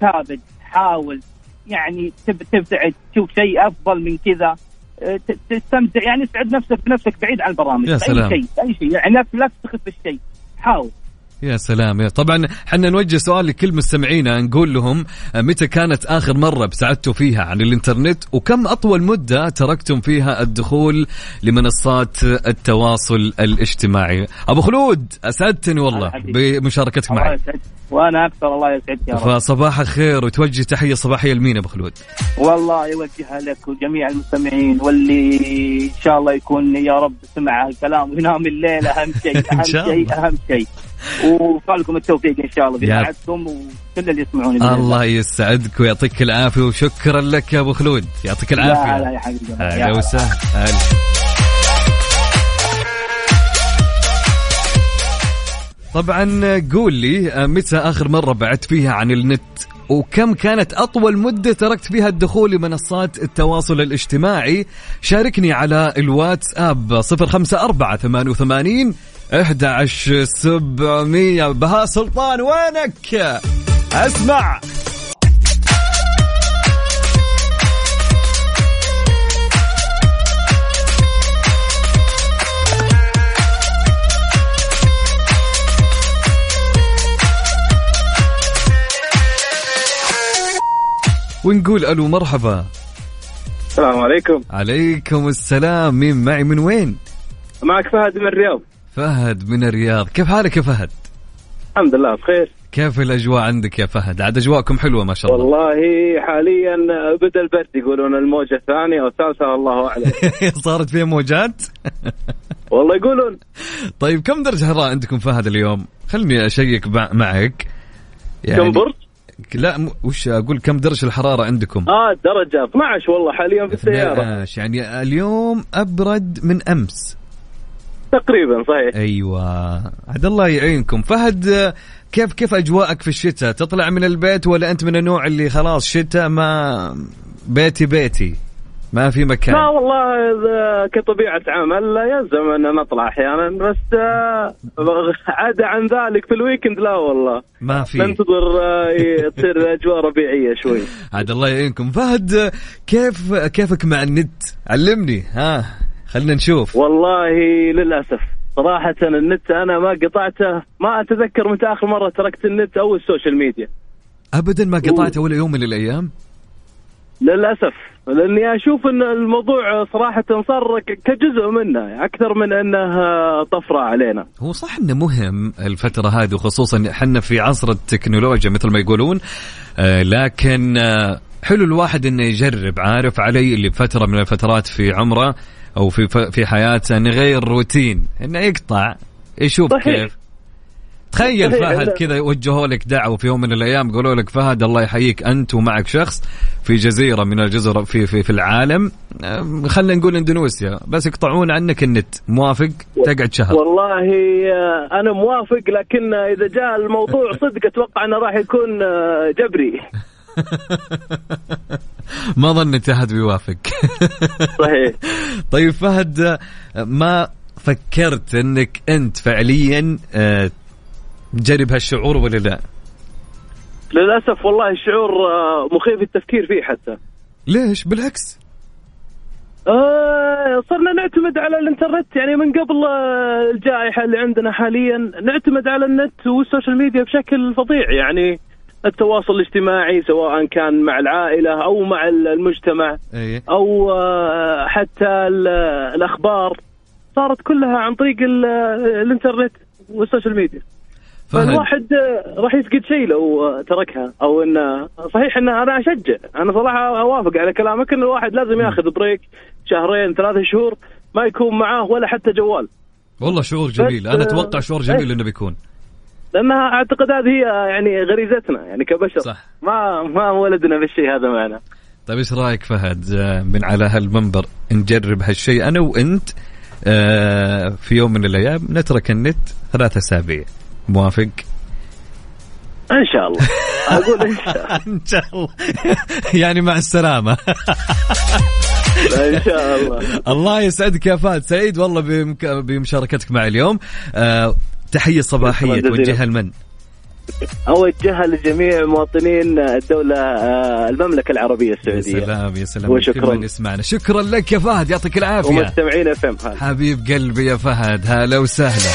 S5: ثابت. حاول يعني تب- تبتعد تشوف شيء أفضل من كذا. أه، تستمتع يعني اسعد نفسك بنفسك بعيد عن البرامج.
S1: يا سلام.
S5: اي شيء اي شيء. يعني لا لا تستخف بالشيء. حاول
S1: يا سلام. يا طبعا حنا نوجه سؤال لكل مستمعينا نقول لهم آه، متى كانت آخر مرة ابتعدتوا فيها عن الإنترنت وكم أطول مدة تركتم فيها الدخول لمنصات التواصل الاجتماعي؟ أبو خلود أسعدتني والله. بمشاركتك معي.
S5: وأنا أكثر الله يسعدك يا رب.
S1: فصباح الخير وتوجه تحية صباحية لمين أبو خلود؟
S5: والله يوجهها لك وجميع المستمعين واللي إن شاء الله يكون يا رب سمع الكلام وينام الليل أهم شيء
S1: أهم
S5: شيء. أهم شيء. وفالكم التوفيق إن شاء الله بسعادتكم وكل اللي يسمعوني
S1: الله يسعدك ويعطيك العافية وشكرا لك يا أبو خلود. يعطيك
S5: لا لا
S1: العافيه
S5: يا حبيبي.
S1: هلا
S5: يا
S1: وسهلا. هلا طبعا قول لي متى آخر مرة بعدت فيها عن النت؟ وكم كانت أطول مدة تركت فيها الدخول لمنصات التواصل الاجتماعي؟ شاركني على الواتساب 054 88 11700 بهاء سلطان وينك؟ أسمع. ونقول ألو مرحبا.
S4: السلام عليكم.
S1: عليكم السلام. مين معي؟ من وين؟
S4: معك فهد من الرياض.
S1: فهد من الرياض. كيف حالك يا فهد؟
S4: الحمد لله بخير.
S1: كيف الأجواء عندك يا فهد؟ عاد أجواءكم حلوة ما شاء الله.
S6: والله حاليا بدا البرد يقولون الموجة الثانية أو الثالثه الله أعلم.
S1: صارت فيها موجات؟
S6: والله يقولون.
S1: طيب كم درجة حرارة عندكم فهد اليوم؟ خلني أشيك مع- معك.
S6: كم برد؟
S1: لا م- وش أقول كم درجة الحرارة عندكم؟
S6: آه درجة 12 والله حاليا في السيارة.
S1: 12 يعني اليوم أبرد من أمس.
S6: تقريبا صحيح.
S1: أيوه. عاد الله يعينكم. فهد كيف كيف أجواءك في الشتاء؟ تطلع من البيت ولا أنت من النوع اللي خلاص شتاء ما بيتي بيتي؟ ما في مكان.
S6: لا والله إذا كطبيعة عمل يلزم أن نطلع أحيانا بس آه، عدا عن ذلك في ال weekend لا والله.
S1: ما في.
S6: ننتظر آه، تصير اجواء ربيعية شوي.
S1: عاد الله يعينكم. فهد كيف كيفك مع النت علمني. ها. خلينا نشوف.
S6: والله للأسف. صراحة النت أنا ما قطعته ما أتذكر متى آخر مرة تركت النت أو ال social media.
S1: ابدا ما قطعت ولا يوم من الأيام؟
S6: للأسف. لأني أشوف أن الموضوع صراحة صار كجزء منا أكثر من أنه طفرة علينا.
S1: هو صح إنه مهم الفترة هذه وخصوصا إحنا في عصر التكنولوجيا مثل ما يقولون آه لكن آه حلو الواحد إنه يجرب عارف علي اللي بفترة من الفترات في عمره أو في في حياته إنه يغير روتين إنه يقطع يشوف
S6: صحيح.
S1: كيف. تخيل
S6: صحيح.
S1: فهد كذا وجهوا لك دعوة في يوم من الأيام قالوا لك فهد الله يحييك أنت ومعك شخص في جزيرة من الجزر في في في العالم. آه، خلينا نقول إندونيسيا بس يقطعون عنك النت. موافق؟ تقعد شهر.
S6: والله آه، أنا موافق لكن إذا جاء الموضوع صدق أتوقع أنه راح يكون آه، جبري.
S1: ما ظنيت أحد بيوافق.
S6: صحيح.
S1: طيب فهد ما فكرت إنك أنت فعليا آه، تجرب هالشعور ولا لا؟
S6: للأسف والله الشعور آه، مخيف التفكير فيه حتى.
S1: ليش؟ بالعكس.
S6: آه صرنا نعتمد على الإنترنت. يعني من قبل آه، الجائحة اللي عندنا حاليا نعتمد على النت وال social media بشكل فظيع. يعني التواصل الاجتماعي سواء كان مع العائلة أو مع المجتمع
S1: إيه.
S6: أو آه، حتى ال- الأخبار. صارت كلها عن طريق ال- الإنترنت وال social
S1: media.
S6: فالواحد آه، راح يفقد شيء لو آه، تركها. أو انه صحيح إن أنا أشجع. أنا صراحة أوافق على كلامك إن الواحد لازم ياخذ بريك شهرين ثلاثة شهور ما يكون معاه ولا حتى جوال.
S1: والله شعور جميل.
S6: أنا
S1: أتوقع شعور جميل
S6: إيه.
S1: إنه بيكون.
S6: لأنها أعتقد هذه هي يعني غريزتنا يعني كبشر.
S1: صح.
S6: ما ما ولدنا بالشيء هذا معنا.
S1: طيب إيش رأيك فهد آه، من على هالمنبر نجرب هالشيء؟ أنا وأنت آه، في يوم من الأيام نترك النت ثلاث أسابيع. موافق؟
S6: إن شاء الله. أقول إن شاء الله.
S1: إن شاء الله. يعني مع السلامة.
S6: إن شاء الله.
S1: الله يسعدك يا فهد. سعيد والله. بمشاركتك معي اليوم. آه
S6: شكراً جزيلاً.
S1: توجهها لمن؟
S6: أوجهها لجميع مواطنين الدولة آه، المملكة العربية
S1: يا
S6: السعودية
S1: سلام يا سلام
S6: وشكراً.
S1: من يسمعنا شكرا لك يا فهد يعطيك العافية
S6: ومستمعين أف إم
S1: حبيب قلبي يا فهد هلا وسهلا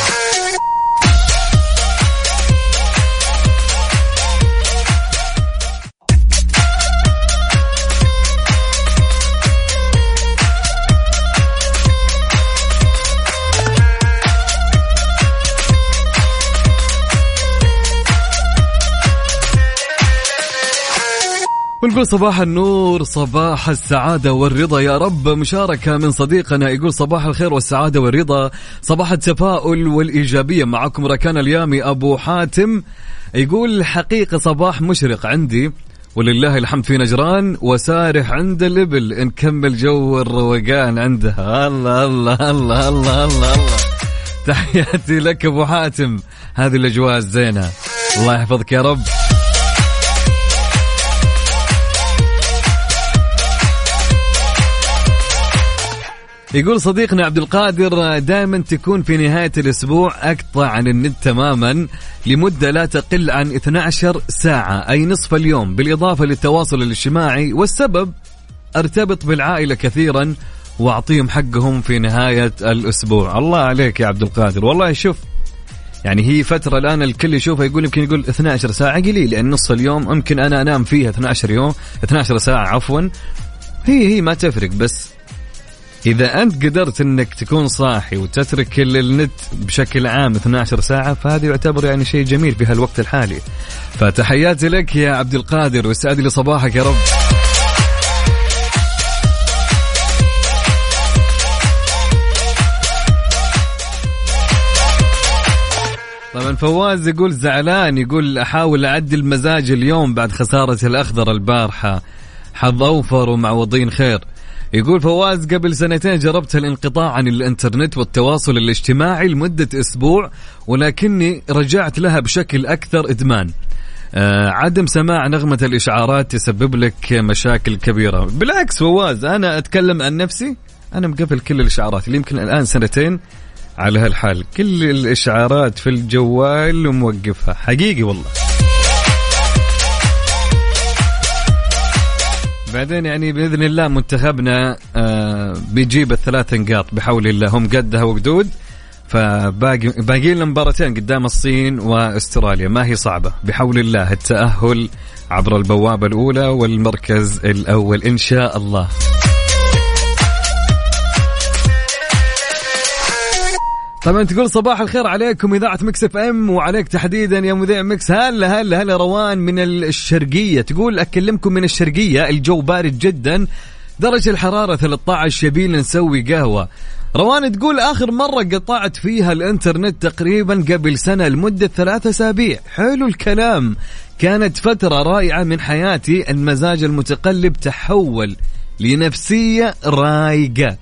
S1: ونقول صباح النور صباح السعادة والرضا. يا رب مشاركة من صديقنا يقول صباح الخير والسعادة والرضا. صباح التفاؤل والإيجابية معكم ركان اليامي أبو حاتم. يقول الحقيقة صباح مشرق عندي. ولله الحمد في نجران وسارح عند الإبل. نكمل جو الروقان عندها الله الله الله الله الله, الله. تحياتي لك أبو حاتم. هذه الأجواء الزينة. الله يحفظك يا رب. يقول صديقنا عبد القادر دائما تكون في نهاية الأسبوع أقطع عن النت تماما لمدة لا تقل عن 12 ساعة أي نصف اليوم بالإضافة للتواصل الاجتماعي والسبب أرتبط بالعائلة كثيرا وأعطيهم حقهم في نهاية الأسبوع. الله عليك يا عبد القادر. والله شوف يعني هي فترة الآن الكل يشوفها يقول يمكن يقول 12 ساعة قليل لأن نص اليوم يمكن أنا أنام فيها 12 يوم 12 ساعة عفوا. هي هي ما تفرق بس إذا أنت قدرت إنك تكون صاحي وتترك ال- النت بشكل عام 12 ساعة فهذا يعتبر يعني شيء جميل في هالوقت الحالي. فتحياتي لك يا عبد القادر وسعد لي صباحك يا رب. طبعا فواز يقول زعلان يقول أحاول أعدل مزاج اليوم بعد خسارة الأخضر البارحة. حظ أوفر ومعوضين خير. يقول فواز قبل سنتين جربت الانقطاع عن الانترنت والتواصل الاجتماعي لمدة أسبوع ولكني رجعت لها بشكل أكثر إدمان. آه عدم سماع نغمة الإشعارات تسبب لك مشاكل كبيرة. بالعكس فواز أنا أتكلم عن نفسي أنا مقفل كل الإشعارات اللي يمكن الآن سنتين على هالحال. كل الإشعارات في الجوال وموقفها. حقيقي والله. بعدين يعني بإذن الله منتخبنا آه بيجيب الثلاث نقاط بحول الله. هم قدها وقدود فباقي باقي لنا مباراتين قدام الصين وأستراليا. ما هي صعبة. بحول الله التأهل عبر البوابة الأولى والمركز الأول. إن شاء الله. طبعا تقول صباح الخير عليكم إذاعة Mix FM وعليك تحديدا يا مذيع Mix هلا هلا هلا روان من الشرقية. تقول أكلمكم من الشرقية الجو بارد جدا درجة الحرارة 13 يبيلنا نسوي قهوة. روان تقول آخر مرة قطعت فيها الإنترنت تقريبا قبل سنة لمدة ثلاثة أسابيع. حلو الكلام. كانت فترة رائعة من حياتي المزاج المتقلب تحول لنفسية رايقة.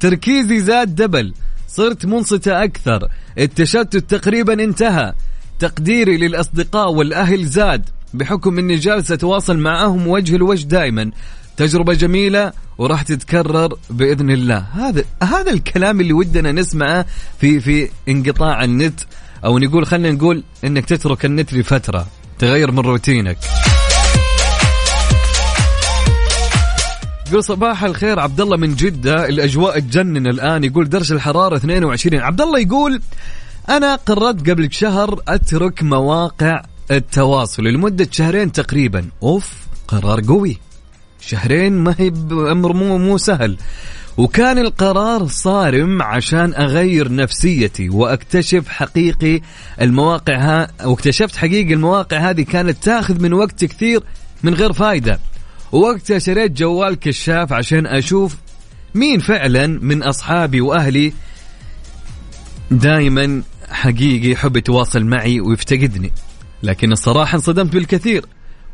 S1: تركيزي زاد دبل. صرت منصتة أكثر. التشتت تقريبا انتهى. تقديري للأصدقاء والأهل زاد بحكم أني جالس أتواصل معهم وجه لوجه دائما تجربة جميلة وراح تتكرر بإذن الله. هذا هذا الكلام اللي ودنا نسمعه في في انقطاع النت أو نقول خلينا نقول أنك تترك النت لفترة تغير من روتينك. يقول صباح الخير عبد الله من جدة الأجواء تجنن الآن يقول درجة الحرارة 22 عبد الله يقول أنا قررت قبل شهر أترك مواقع التواصل لمدة شهرين تقريبا. أوف قرار قوي. شهرين ما هي بأمر مو مو سهل. وكان القرار صارم عشان أغير نفسيتي وأكتشف حقيقي المواقع ها واكتشفت حقيقي المواقع هذه كانت تاخذ من وقت كثير من غير فايدة. ووقتها شريت جوال كشاف عشان أشوف مين فعلا من أصحابي وأهلي. دائما حقيقي يحب يتواصل معي ويفتقدني لكن الصراحة انصدمت بالكثير.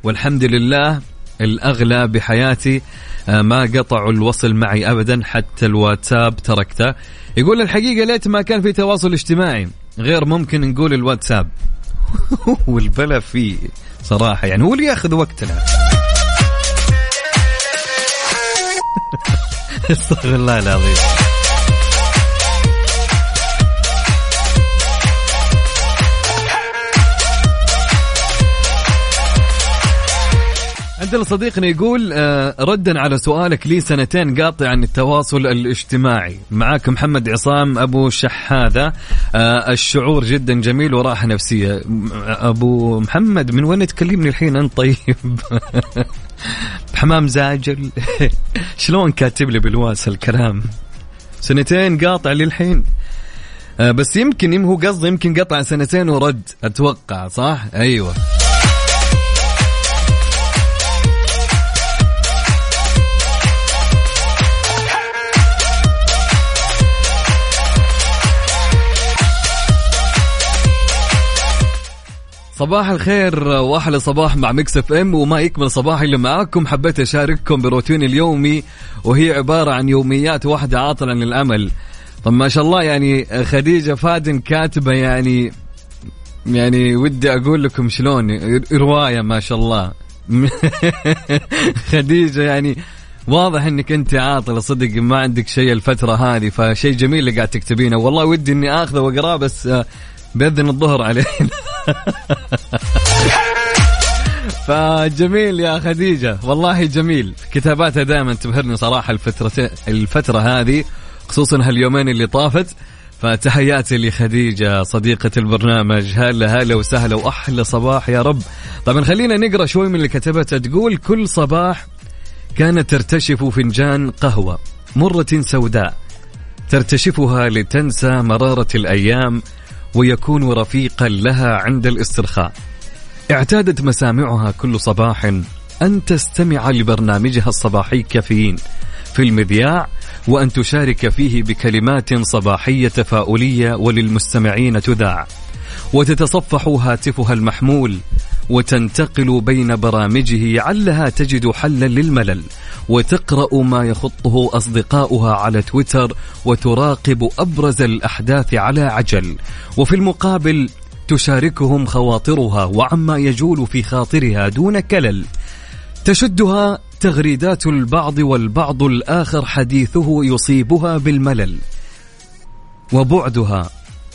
S1: والحمد لله الأغلى بحياتي آه، ما قطعوا الوصل معي ابدا حتى الواتساب تركته. يقول الحقيقة ليت ما كان في تواصل اجتماعي غير ممكن نقول الواتساب. والبلا فيه صراحة يعني هو اللي ياخذ وقتنا استغفر الله العظيم. عندنا صديقنا يقول آه، ردا على سؤالك لي سنتين قاطع عن التواصل الاجتماعي. معاك محمد عصام أبو شحاذة. آه، الشعور جدا جميل وراحة نفسية. م- أبو محمد من وين تكلمني الحين؟ أنت طيب. حمام زاجل. شلون كاتب لي بالواس الكلام؟ سنتين قاطع للحين. آه، بس يمكن يم- هو قصده يمكن قطع سنتين ورد أتوقع صح؟ أيوه. صباح الخير واحلى صباح مع Mix FM وما يكمل صباح إلا معاكم. حبيت أشارككم بروتيني اليومي وهي عبارة عن يوميات واحدة عاطله عن طب ما شاء الله يعني خديجة فادن كاتبة يعني يعني ودي أقول لكم شلون رواية ما شاء الله. خديجة يعني واضح إنك أنت عاطلة صدق ما عندك شيء الفترة هذه فشيء جميل اللي قاعد تكتبينه. والله ودي إني آخذه وأقراه بس آه، بإذن الظهر علينا. فجميل يا خديجة. والله جميل. كتاباتها دائما تبهرني صراحة الفترة الفترة هذه خصوصا هاليومين اللي طافت. فتحياتي لخديجة صديقة البرنامج. هلا هلا وسهلا وأحلى صباح يا رب. طبعا خلينا نقرأ شوي من اللي كتبتها. تقول كل صباح كانت ترتشف فنجان قهوة مرة سوداء ترتشفها لتنسى مرارة الأيام ويكون رفيقا لها عند الاسترخاء. اعتادت مسامعها كل صباح أن تستمع لبرنامجها الصباحي كافيين في المذياع وأن تشارك فيه بكلمات صباحية تفاؤلية وللمستمعين تذاع. وتتصفح هاتفها المحمول وتنتقل بين برامجه علها تجد حلا للملل وتقرأ ما يخطه أصدقاؤها على تويتر وتراقب أبرز الأحداث على عجل. وفي المقابل تشاركهم خواطرها وعما يجول في خاطرها دون كلل. تشدها تغريدات البعض والبعض الآخر حديثه يصيبها بالملل. وبعدها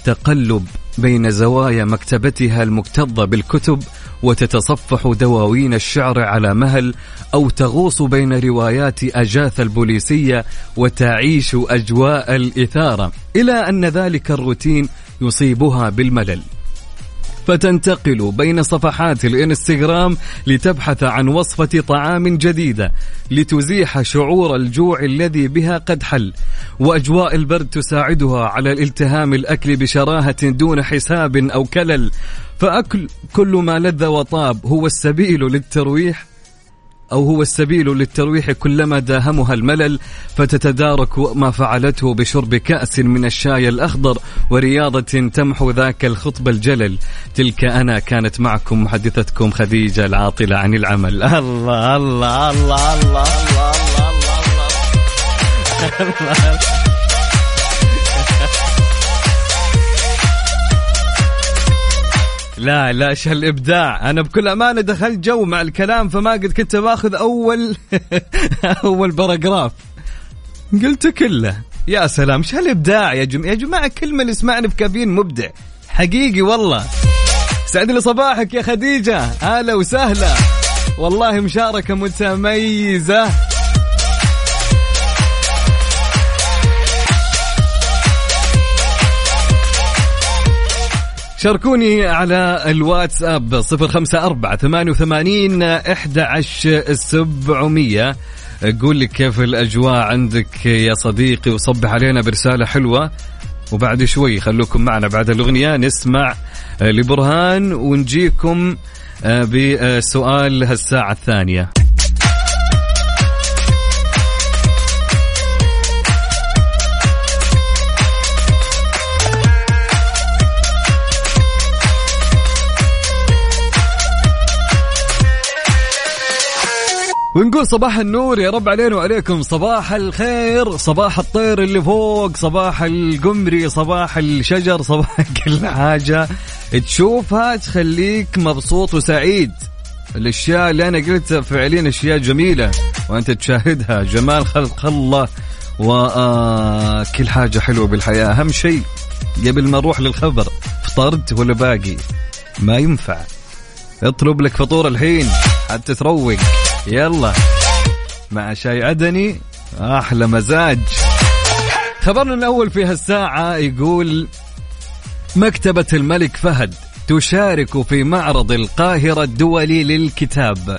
S1: تقلب بين زوايا مكتبتها المكتظة بالكتب وتتصفح دواوين الشعر على مهل أو تغوص بين روايات اجاثا البوليسية وتعيش أجواء الإثارة إلى أن ذلك الروتين يصيبها بالملل. فتنتقل بين صفحات الانستغرام لتبحث عن وصفة طعام جديدة لتزيح شعور الجوع الذي بها قد حل. وأجواء البرد تساعدها على الالتهام الأكل بشراهة دون حساب أو كلل. فأكل كل ما لذ وطاب هو السبيل للترويح أو هو السبيل للترويح كلما داهمها الملل فتتدارك ما فعلته بشرب كأس من الشاي الأخضر ورياضة تمحو ذاك الخطب الجلل تلك أنا كانت معكم محدثتكم خديجة العاطلة عن العمل الله الله الله الله الله الله, الله, الله. لا لا إيش هالابداع أنا بكل أمانة دخلت جو مع الكلام فما قد كنت بأخذ أول أول باراجراف قلت كله يا سلام إيش هالابداع يا جماعة يا جماعة كل من يسمعني بكابين مبدع. حقيقي والله. سعد لي صباحك يا خديجة. هلا وسهلا. والله مشاركة متميزة. شاركوني على الواتساب صفر خمسة أربعة ثمانية وثمانين أحد عشر سبعمية. قول لك كيف الأجواء عندك يا صديقي وصبح علينا برسالة حلوة. وبعد شوي خلوكم معنا بعد الأغنية نسمع لبرهان ونجيكم بسؤال هالساعة الثانية. ونقول صباح النور يا رب علينا وعليكم. صباح الخير صباح الطير اللي فوق صباح القمري صباح الشجر صباح كل حاجة. تشوفها تخليك مبسوط وسعيد. الأشياء اللي أنا قلتها فعليا أشياء جميلة وأنت تشاهدها. جمال خلق الله وكل حاجة حلوة بالحياة. أهم شيء قبل ما نروح للخبر فطرت ولا باقي؟ ما ينفع. اطلب لك فطور الحين حتى تروق. يلا. مع شاي عدني أحلى مزاج. خبرنا الأول في هالساعة يقول مكتبة الملك فهد تشارك في معرض القاهرة الدولي للكتاب.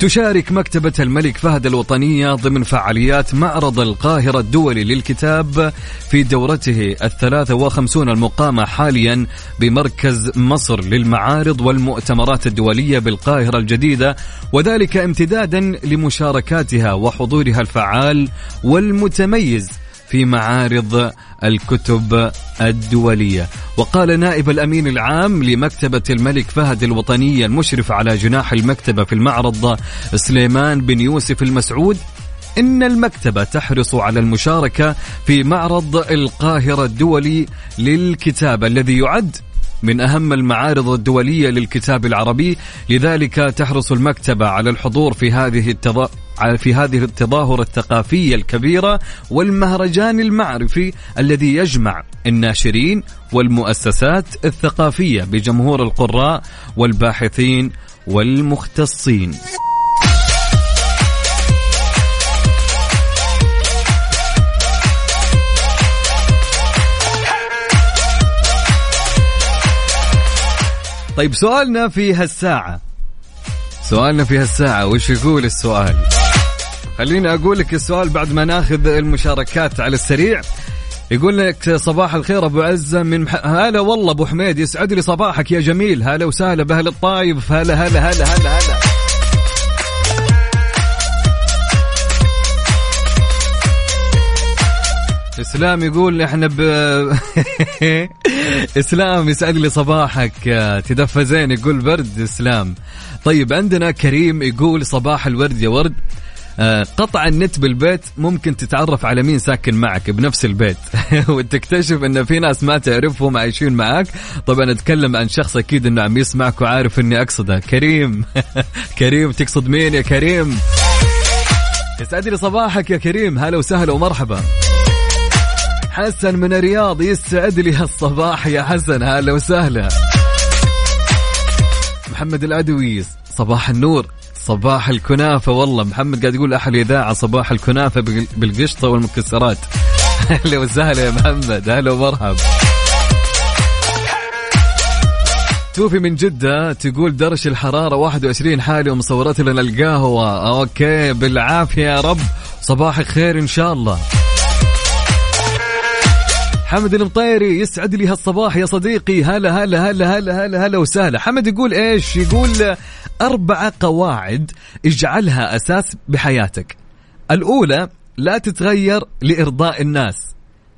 S1: تشارك مكتبة الملك فهد الوطنية ضمن فعاليات معرض القاهرة الدولي للكتاب في دورته الثلاثة وخمسون المقامة حاليا بمركز مصر للمعارض والمؤتمرات الدولية بالقاهرة الجديدة وذلك امتدادا لمشاركاتها وحضورها الفعال والمتميز. في معارض الكتب الدولية. وقال نائب الأمين العام لمكتبة الملك فهد الوطنية المشرف على جناح المكتبة في المعرض سليمان بن يوسف المسعود إن المكتبة تحرص على المشاركة في معرض القاهرة الدولي للكتاب الذي يعد من أهم المعارض الدولية للكتاب العربي. لذلك تحرص المكتبة على الحضور في هذه التضا... في هذه التظاهرة الثقافية الكبيرة والمهرجان المعرفي الذي يجمع الناشرين والمؤسسات الثقافية بجمهور القراء والباحثين والمختصين. طيب سؤالنا في هالساعة. سؤالنا في هالساعة وش يقول السؤال؟ خليني أقول لك السؤال بعد ما ناخذ المشاركات على السريع. يقول لك صباح الخير أبو عزة من مح... هلا والله أبو حميد يسعد لي صباحك يا جميل. هلا وسهلا بأهل الطايف. هلا هلا هلا هلا هلا. إسلام يقول إحنا ب إسلام يسعد لي صباحك. تدفى زين يقول برد إسلام. طيب عندنا كريم يقول صباح الورد يا ورد. قطع النت بالبيت ممكن تتعرف على مين ساكن معك بنفس البيت. وتكتشف إن في ناس ما تعرفهم عايشين معك. طبعا أتكلم عن شخص أكيد إنه عم يسمعك وعارف إني أقصده. كريم. كريم تقصد مين يا كريم؟ يسعد لي صباحك يا كريم. هلا وسهلا ومرحبا. حسن من الرياض يسعد لي هالصباح يا حسن. هلا وسهلا. محمد العدوي صباح النور. صباح الكنافة. والله محمد قاعد يقول أحلى إذاعة صباح الكنافة بال- بالقشطة والمكسرات. أهلا وسهلا يا محمد. أهلا ومرحب توفي من جدة تقول درجة الحرارة 21 حالة ومصورت لنا القهوة. أوكي بالعافية يا رب. صباحك خير إن شاء الله. حمد المطيري يسعد لي هالصباح يا صديقي. هلا هلا هلا هلا هلا هلا وسهلا. حمد يقول إيش؟ يقول أربعة قواعد اجعلها أساس بحياتك. الأولى لا تتغير لإرضاء الناس.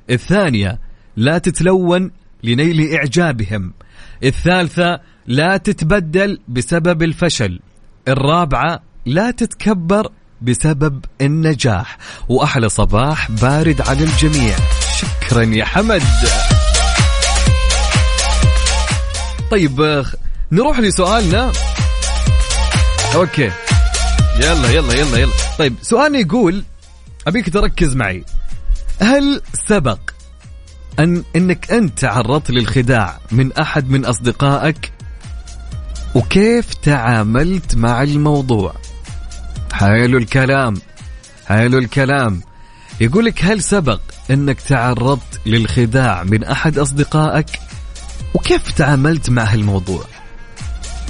S1: الثانية لا تتلون لنيل إعجابهم. الثالثة لا تتبدل بسبب الفشل. الرابعة لا تتكبر بسبب النجاح. وأحلى صباح بارد على الجميع. شكرا يا حمد. طيب نروح لسؤالنا. أوكي. يلا يلا يلا يلا. طيب سؤالنا يقول أبيك تركز معي. هل سبق أن إنك أنت تعرضت للخداع من أحد من أصدقائك؟ وكيف تعاملت مع الموضوع؟ حلو الكلام. حلو الكلام. يقول لك هل سبق أنك تعرضت للخداع من أحد أصدقائك؟ وكيف تعاملت مع هالموضوع؟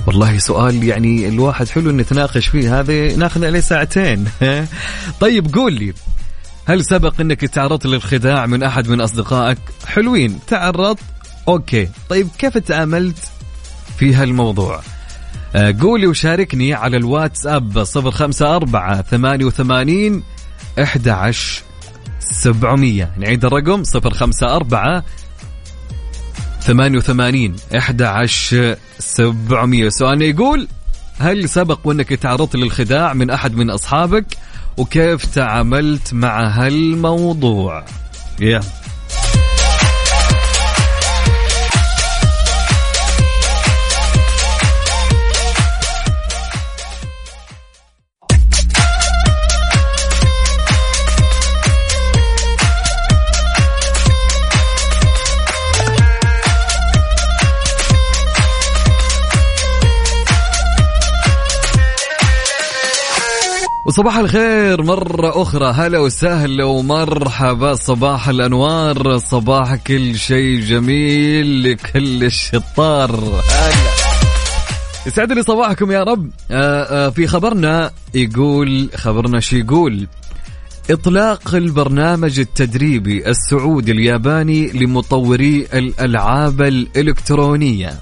S1: والله سؤال يعني الواحد حلو نتناقش فيه هذا ناخذ عليه ساعتين. طيب قول لي هل سبق إنك تعرضت للخداع من أحد من أصدقائك؟ حلوين تعرضت؟ أوكي. طيب كيف تعاملت في هالموضوع؟ آه، قولي وشاركني على الواتساب 054 88 11 700 نعيد الرقم 054 88 11 700 سؤالنا يقول هل سبق وأنك تعرضت للخداع من أحد من أصحابك؟ وكيف تعاملت مع هالموضوع؟ يا. وصباح الخير مرة أخرى. هلا وسهلا ومرحبا. صباح الأنوار صباح كل شيء جميل لكل الشطار. يسعد لي صباحكم يا رب. آآ آآ في خبرنا يقول خبرنا شو يقول؟ إطلاق البرنامج التدريبي السعودي الياباني لمطوري الألعاب الإلكترونية.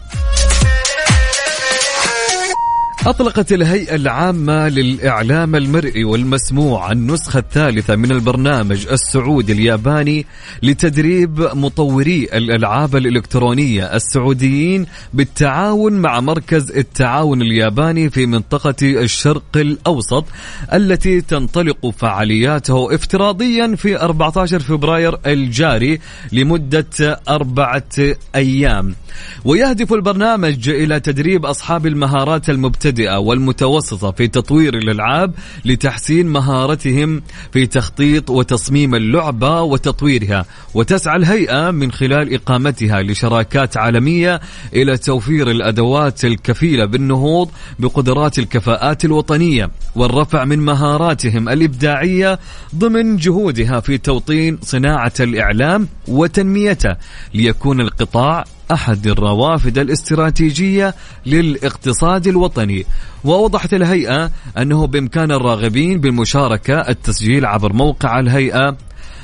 S1: أطلقت الهيئة العامة للإعلام المرئي والمسموع النسخة الثالثة من البرنامج السعودي الياباني لتدريب مطوري الألعاب الإلكترونية السعوديين بالتعاون مع مركز التعاون الياباني في منطقة الشرق الأوسط التي تنطلق فعالياته افتراضيا في 14 فبراير الجاري لمدة أربعة أيام. ويهدف البرنامج إلى تدريب أصحاب المهارات المبتدئة والمتوسطة في تطوير الألعاب لتحسين مهارتهم في تخطيط وتصميم اللعبة وتطويرها وتسعى الهيئة من خلال إقامتها لشراكات عالمية إلى توفير الأدوات الكفيلة بالنهوض بقدرات الكفاءات الوطنية والرفع من مهاراتهم الإبداعية ضمن جهودها في توطين صناعة الإعلام وتنميته ليكون القطاع أحد الروافد الاستراتيجية للاقتصاد الوطني. وأوضحت الهيئة أنه بإمكان الراغبين بالمشاركة التسجيل عبر موقع الهيئة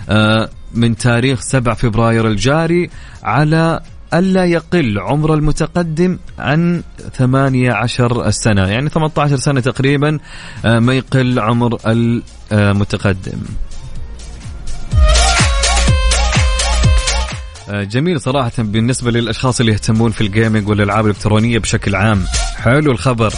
S1: آه، من تاريخ 7 فبراير الجاري على ألا يقل عمر المتقدم عن 18 سنة يعني 18 سنة تقريبا آه، ما يقل عمر المتقدم. جميل صراحة بالنسبة للأشخاص اللي يهتمون في الجيمنج والألعاب الإلكترونية بشكل عام. حلو الخبر.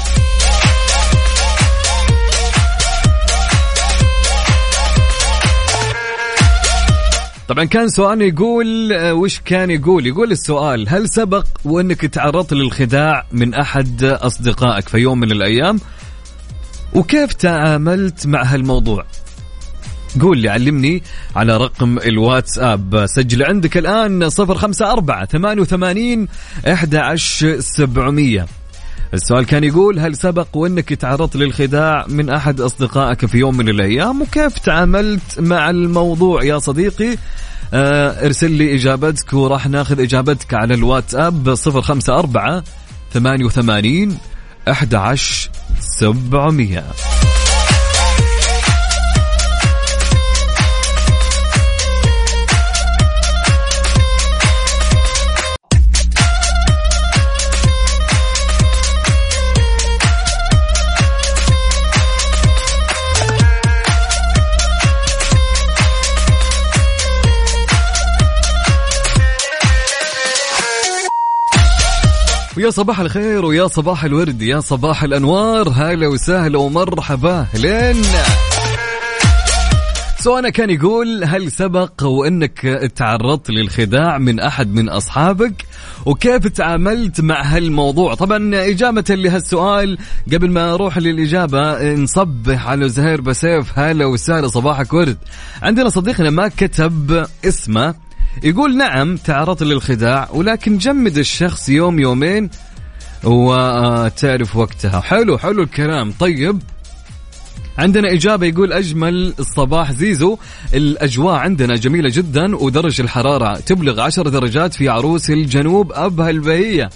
S1: طبعا كان سؤال يقول آه، وش كان يقول؟ يقول السؤال هل سبق وأنك تعرضت للخداع من أحد أصدقائك في يوم من الأيام؟ وكيف تعاملت مع هالموضوع؟ قول لي علمني على رقم الواتساب. سجل عندك الآن صفر خمسة أربعة ثمانية وثمانين إحدى سبعمية. السؤال كان يقول هل سبق وإنك تعرضت للخداع من أحد أصدقائك في يوم من الأيام؟ وكيف تعاملت مع الموضوع يا صديقي؟ آه ارسل لي إجابتك وراح ناخذ إجابتك على الواتساب. 054 88 11 700 ويا صباح الخير ويا صباح الورد يا صباح الأنوار هلا وسهلا ومرحبا. اهلين سؤالنا كان يقول هل سبق وإنك تعرضت للخداع من أحد من أصحابك؟ وكيف تعاملت مع هالموضوع؟ طبعا إجابة لهالسؤال قبل ما أروح للإجابة نصبح على زهير بسيف. هلا وسهلا صباحك ورد. عندنا صديقنا ما كتب اسمه يقول نعم تعرضت للخداع ولكن جمد الشخص يوم يومين وتعرف وقتها. حلو حلو الكلام. طيب عندنا إجابة يقول أجمل الصباح زيزو. الأجواء عندنا جميلة جدا ودرجة الحرارة تبلغ عشر درجات في عروس الجنوب. أبها البهية.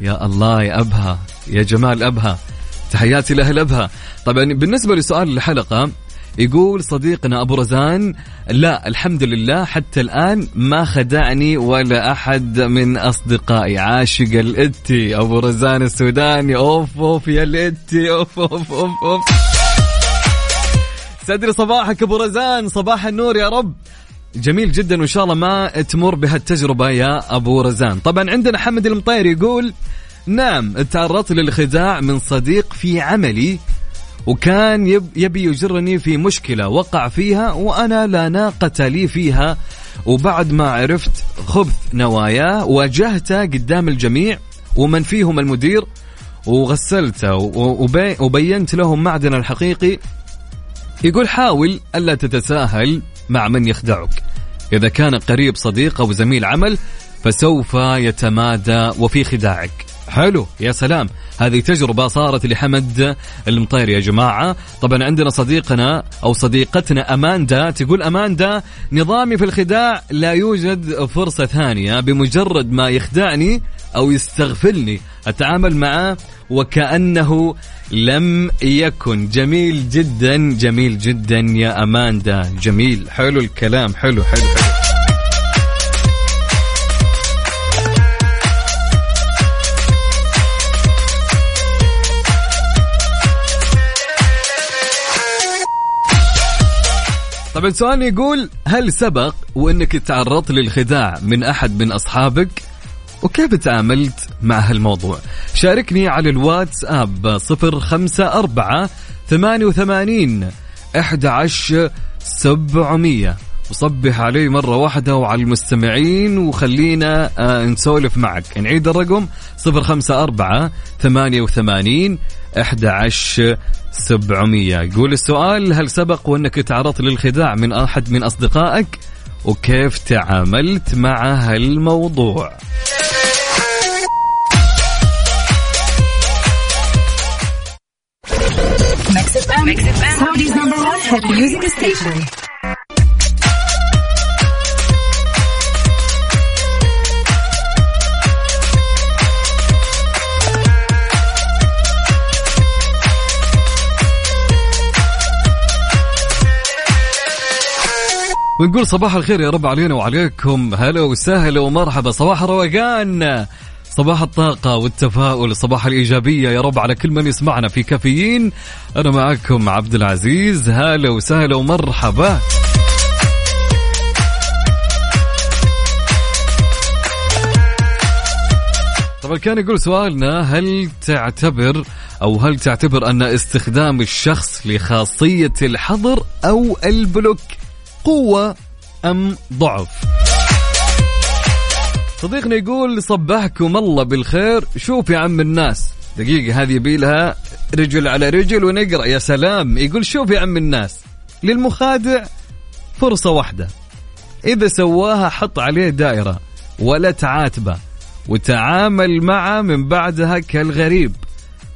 S1: يا الله يا أبها يا جمال أبها. تحياتي لأهل أبها. طبعا بالنسبة لسؤال الحلقة يقول صديقنا أبو رزان لا الحمد لله حتى الآن ما خدعني ولا أحد من أصدقائي. عاشق الإتي أبو رزان السوداني. أوف أوف يا الإتي أوف أوف أوف أوف. سدري صباحك أبو رزان صباح النور يا رب. جميل جدا وإن شاء الله ما تمر بهالتجربة يا أبو رزان. طبعا عندنا حمد المطير يقول نعم تعرضت للخداع من صديق في عملي وكان يب يبي يجرني في مشكلة وقع فيها وأنا لا ناقة لي فيها. وبعد ما عرفت خبث نواياه واجهته قدام الجميع ومن فيهم المدير وغسلته وبي وبينت لهم معدن الحقيقي. يقول حاول ألا تتساهل مع من يخدعك. إذا كان قريب صديق أو زميل عمل فسوف يتمادى وفي خداعك. حلو يا سلام. هذه تجربة صارت لحمد المطير يا جماعة. طبعا عندنا صديقنا أو صديقتنا أماندا. تقول أماندا نظامي في الخداع لا يوجد فرصة ثانية بمجرد ما يخدعني أو يستغفلني. أتعامل معه وكأنه لم يكن. جميل جدا جميل جدا يا أماندا. جميل حلو الكلام. حلو حلو حلو. طبعا السؤال يقول هل سبق وإنك تعرضت للخداع من أحد من أصحابك؟ وكيف تعاملت مع هالموضوع؟ شاركني على ثمانية وثمانين أحد عشر سبعمية. وصبح علي مرة واحدة وعلى المستمعين وخلينا آه نسولف معك. نعيد الرقم صفر خمسة أربعة ثمانية وثمانين أحد عشر سبعمية. يقول السؤال هل سبق وأنك تعرضت للخداع من أحد من أصدقائك؟ وكيف تعاملت مع هالموضوع؟ Saudi's number one hit music station. ونقول صباح الخير يا رب علينا وعليكم. هلا وسهلا ومرحبا. صباح الروقان. صباح الطاقة والتفاؤل. صباح الإيجابية يا رب على كل من يسمعنا في كافيين. أنا معكم عبد العزيز. هلا وسهلا ومرحبا. طبعا كان يقول سؤالنا هل تعتبر أو هل تعتبر أن استخدام الشخص لخاصية الحظر أو البلوك؟ قوة أم ضعف؟ صديقنا يقول صبحكم الله بالخير. شوف يا عم الناس دقيقة هذه يبيلها رجل على رجل ونقرأ. يا سلام يقول شوف يا عم الناس للمخادع فرصة واحدة. إذا سواها حط عليه دائرة ولا تعاتبه وتعامل معه من بعدها كالغريب.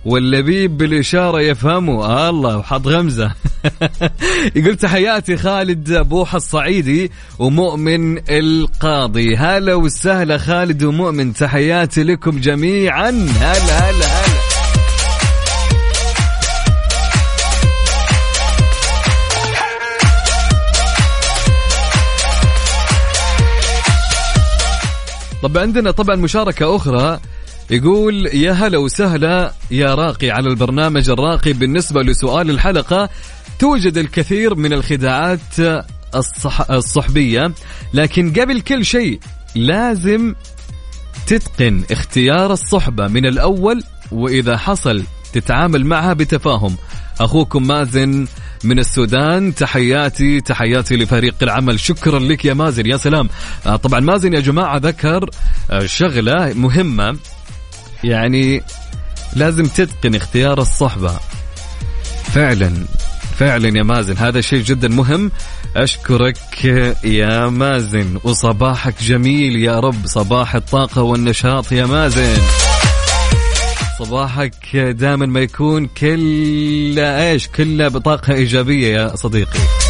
S1: واللبيب بالإشارة يفهمه. آه الله وحط غمزة. يقول تحياتي خالد بوحة الصعيدي ومؤمن القاضي. هلا وسهلا خالد ومؤمن تحياتي لكم جميعا. هلا هلا هلا. طب عندنا طبعا مشاركة أخرى. يقول يا هلا وسهلا يا راقي على البرنامج الراقي بالنسبة لسؤال الحلقة. توجد الكثير من الخداعات الصح الصحبية لكن قبل كل شيء لازم تتقن اختيار الصحبة من الأول وإذا حصل تتعامل معها بتفاهم. أخوكم مازن من السودان تحياتي تحياتي لفريق العمل. شكرا لك يا مازن يا سلام. آه، طبعا مازن يا جماعة ذكر آه، شغلة مهمة. يعني لازم تتقن اختيار الصحبة. فعلا فعلا يا مازن هذا شيء جدا مهم. أشكرك يا مازن وصباحك جميل يا رب صباح الطاقة والنشاط يا مازن. صباحك دائما ما يكون كله إيش كله بطاقة إيجابية يا صديقي.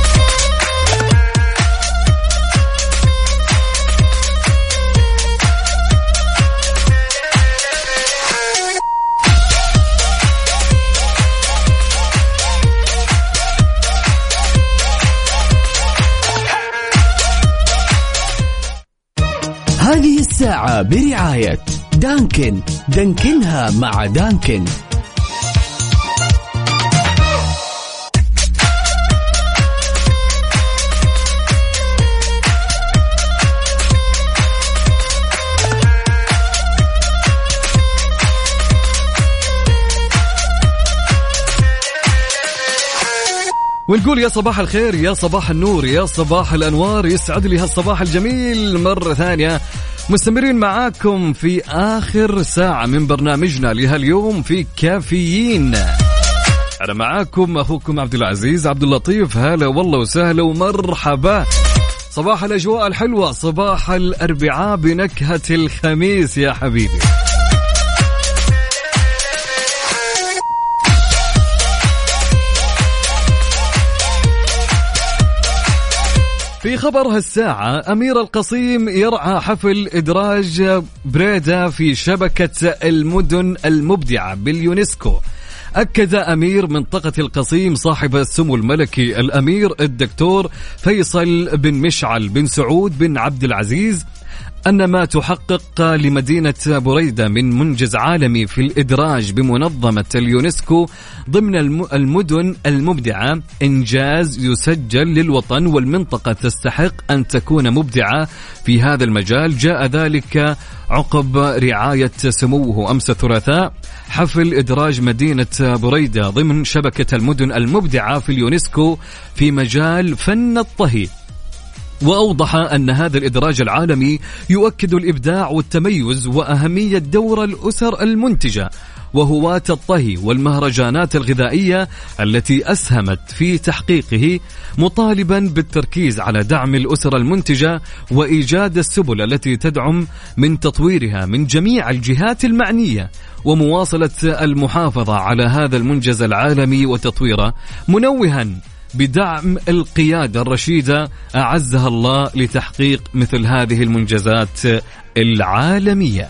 S3: الساعة برعاية دانكن. دانكنها مع دانكن.
S1: ونقول يا صباح الخير يا صباح النور يا صباح الأنوار يسعد لي هالصباح الجميل مرة ثانية. مستمرين معاكم في آخر ساعة من برنامجنا لهاليوم في كافيين. أنا معاكم أخوكم عبد العزيز عبد اللطيف. هلا والله وسهلا ومرحبا. صباح الأجواء الحلوة صباح الأربعاء بنكهة الخميس يا حبيبي. في خبر هالساعة أمير القصيم يرعى حفل إدراج بريدة في شبكة المدن المبدعة باليونسكو. أكد أمير منطقة القصيم صاحب السمو الملكي الأمير الدكتور فيصل بن مشعل بن سعود بن عبد العزيز أن ما تحقق لمدينة بريدة من منجز عالمي في الإدراج بمنظمة اليونسكو ضمن الم- المدن المبدعة إنجاز يسجل للوطن والمنطقة تستحق أن تكون مبدعة في هذا المجال. جاء ذلك عقب رعاية سموه أمس الثلاثاء حفل إدراج مدينة بريدة ضمن شبكة المدن المبدعة في اليونسكو في مجال فن الطهي. وأوضح أن هذا الإدراج العالمي يؤكد الإبداع والتميز وأهمية دور الأسر المنتجة وهواة الطهي والمهرجانات الغذائية التي أسهمت في تحقيقه مطالبا بالتركيز على دعم الأسر المنتجة وإيجاد السبل التي تدعم من تطويرها من جميع الجهات المعنية ومواصلة المحافظة على هذا المنجز العالمي وتطويره منوها بدعم القيادة الرشيدة أعزها الله لتحقيق مثل هذه المنجزات العالمية.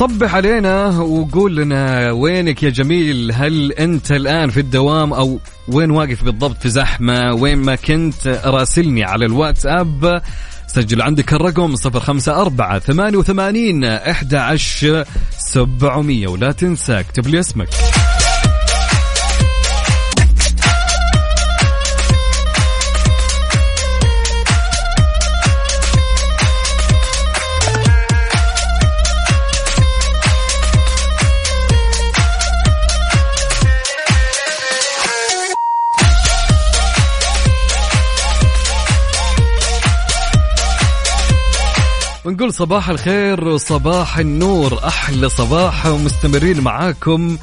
S1: صبح علينا وقول لنا وينك يا جميل؟ هل أنت الآن في الدوام أو وين واقف بالضبط في زحمة؟ وين ما كنت راسلني على الواتساب. سجل عندك الرقم 054 88 11 700 ولا تنسى اكتب لي اسمك. ونقول صباح الخير وصباح النور. أحلى صباح ومستمرين معاكم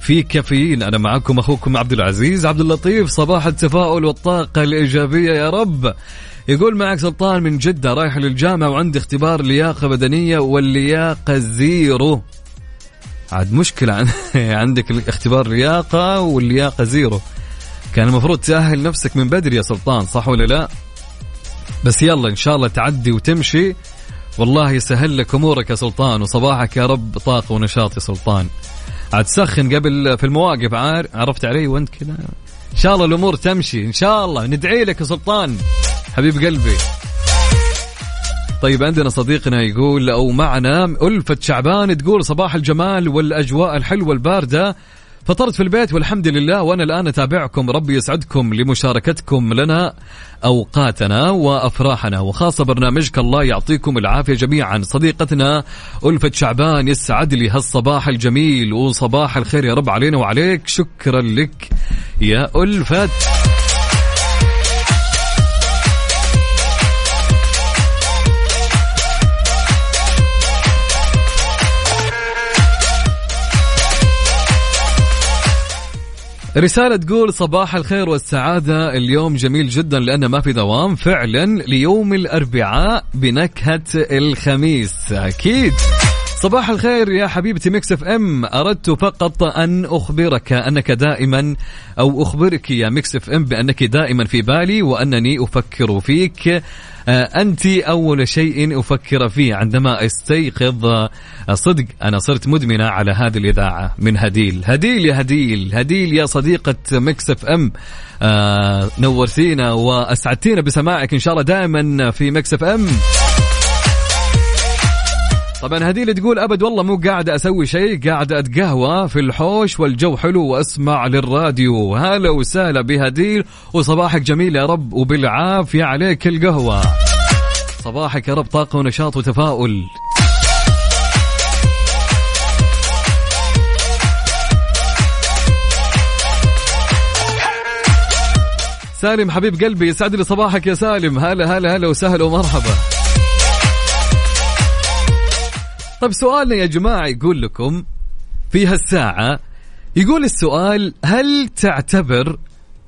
S1: في كافيين. أنا معاكم أخوكم عبد العزيز. عبد اللطيف صباح التفاؤل والطاقة الإيجابية يا رب. يقول معك سلطان من جدة رايح للجامعة وعندي اختبار لياقة بدنية واللياقة zero. عاد مشكلة عن- عندك اختبار لياقة واللياقة zero. كان المفروض تأهل نفسك من بدري يا سلطان صح ولا لا؟ بس يلا إن شاء الله تعدي وتمشي. والله يسهل لك أمورك يا سلطان وصباحك يا رب طاقة ونشاط يا سلطان. عاد تسخن قبل في المواقف عار عرفت علي وانت كذا؟ إن شاء الله الأمور تمشي إن شاء الله. ندعي لك يا سلطان حبيب قلبي. طيب عندنا صديقنا يقول أو معنا ألفة شعبان تقول صباح الجمال والأجواء الحلوة الباردة. فطرت في البيت والحمد لله وأنا الآن أتابعكم ربي يسعدكم لمشاركتكم لنا أوقاتنا وأفراحنا وخاصة برنامجك الله يعطيكم العافية جميعا. صديقتنا ألفة شعبان يسعد لي هالصباح الجميل وصباح الخير يا رب علينا وعليك. شكرا لك يا ألفة. رسالة تقول صباح الخير والسعادة اليوم جميل جدا لأنه ما في دوام. فعلا ليوم الأربعاء بنكهة الخميس. أكيد. صباح الخير يا حبيبتي Mix FM. أردت فقط أن أخبرك أنك دائما أو أخبرك يا Mix FM بأنك دائما في بالي وأنني أفكر فيك آه، أنت أول شيء أفكر فيه عندما أستيقظ آه، صدق أنا صرت مدمنة على هذه الإذاعة من هديل. هديل يا هديل هديل يا صديقة Mix FM. آه نورتينا وأسعدتينا بسماعك إن شاء الله دائما في Mix FM. طبعا هديل تقول أبد والله مو قاعدة أسوي شيء قاعدة أتقهوى في الحوش والجو حلو وأسمع للراديو. هلا وسهلا بهديل وصباحك جميل يا رب وبالعافية عليك القهوة. صباحك يا رب طاقة ونشاط وتفاؤل. سالم حبيب قلبي يسعد لي صباحك يا سالم. هلا هلا هلا وسهلا ومرحبا. طيب سؤالنا يا جماعة يقول لكم في هالساعة يقول السؤال هل تعتبر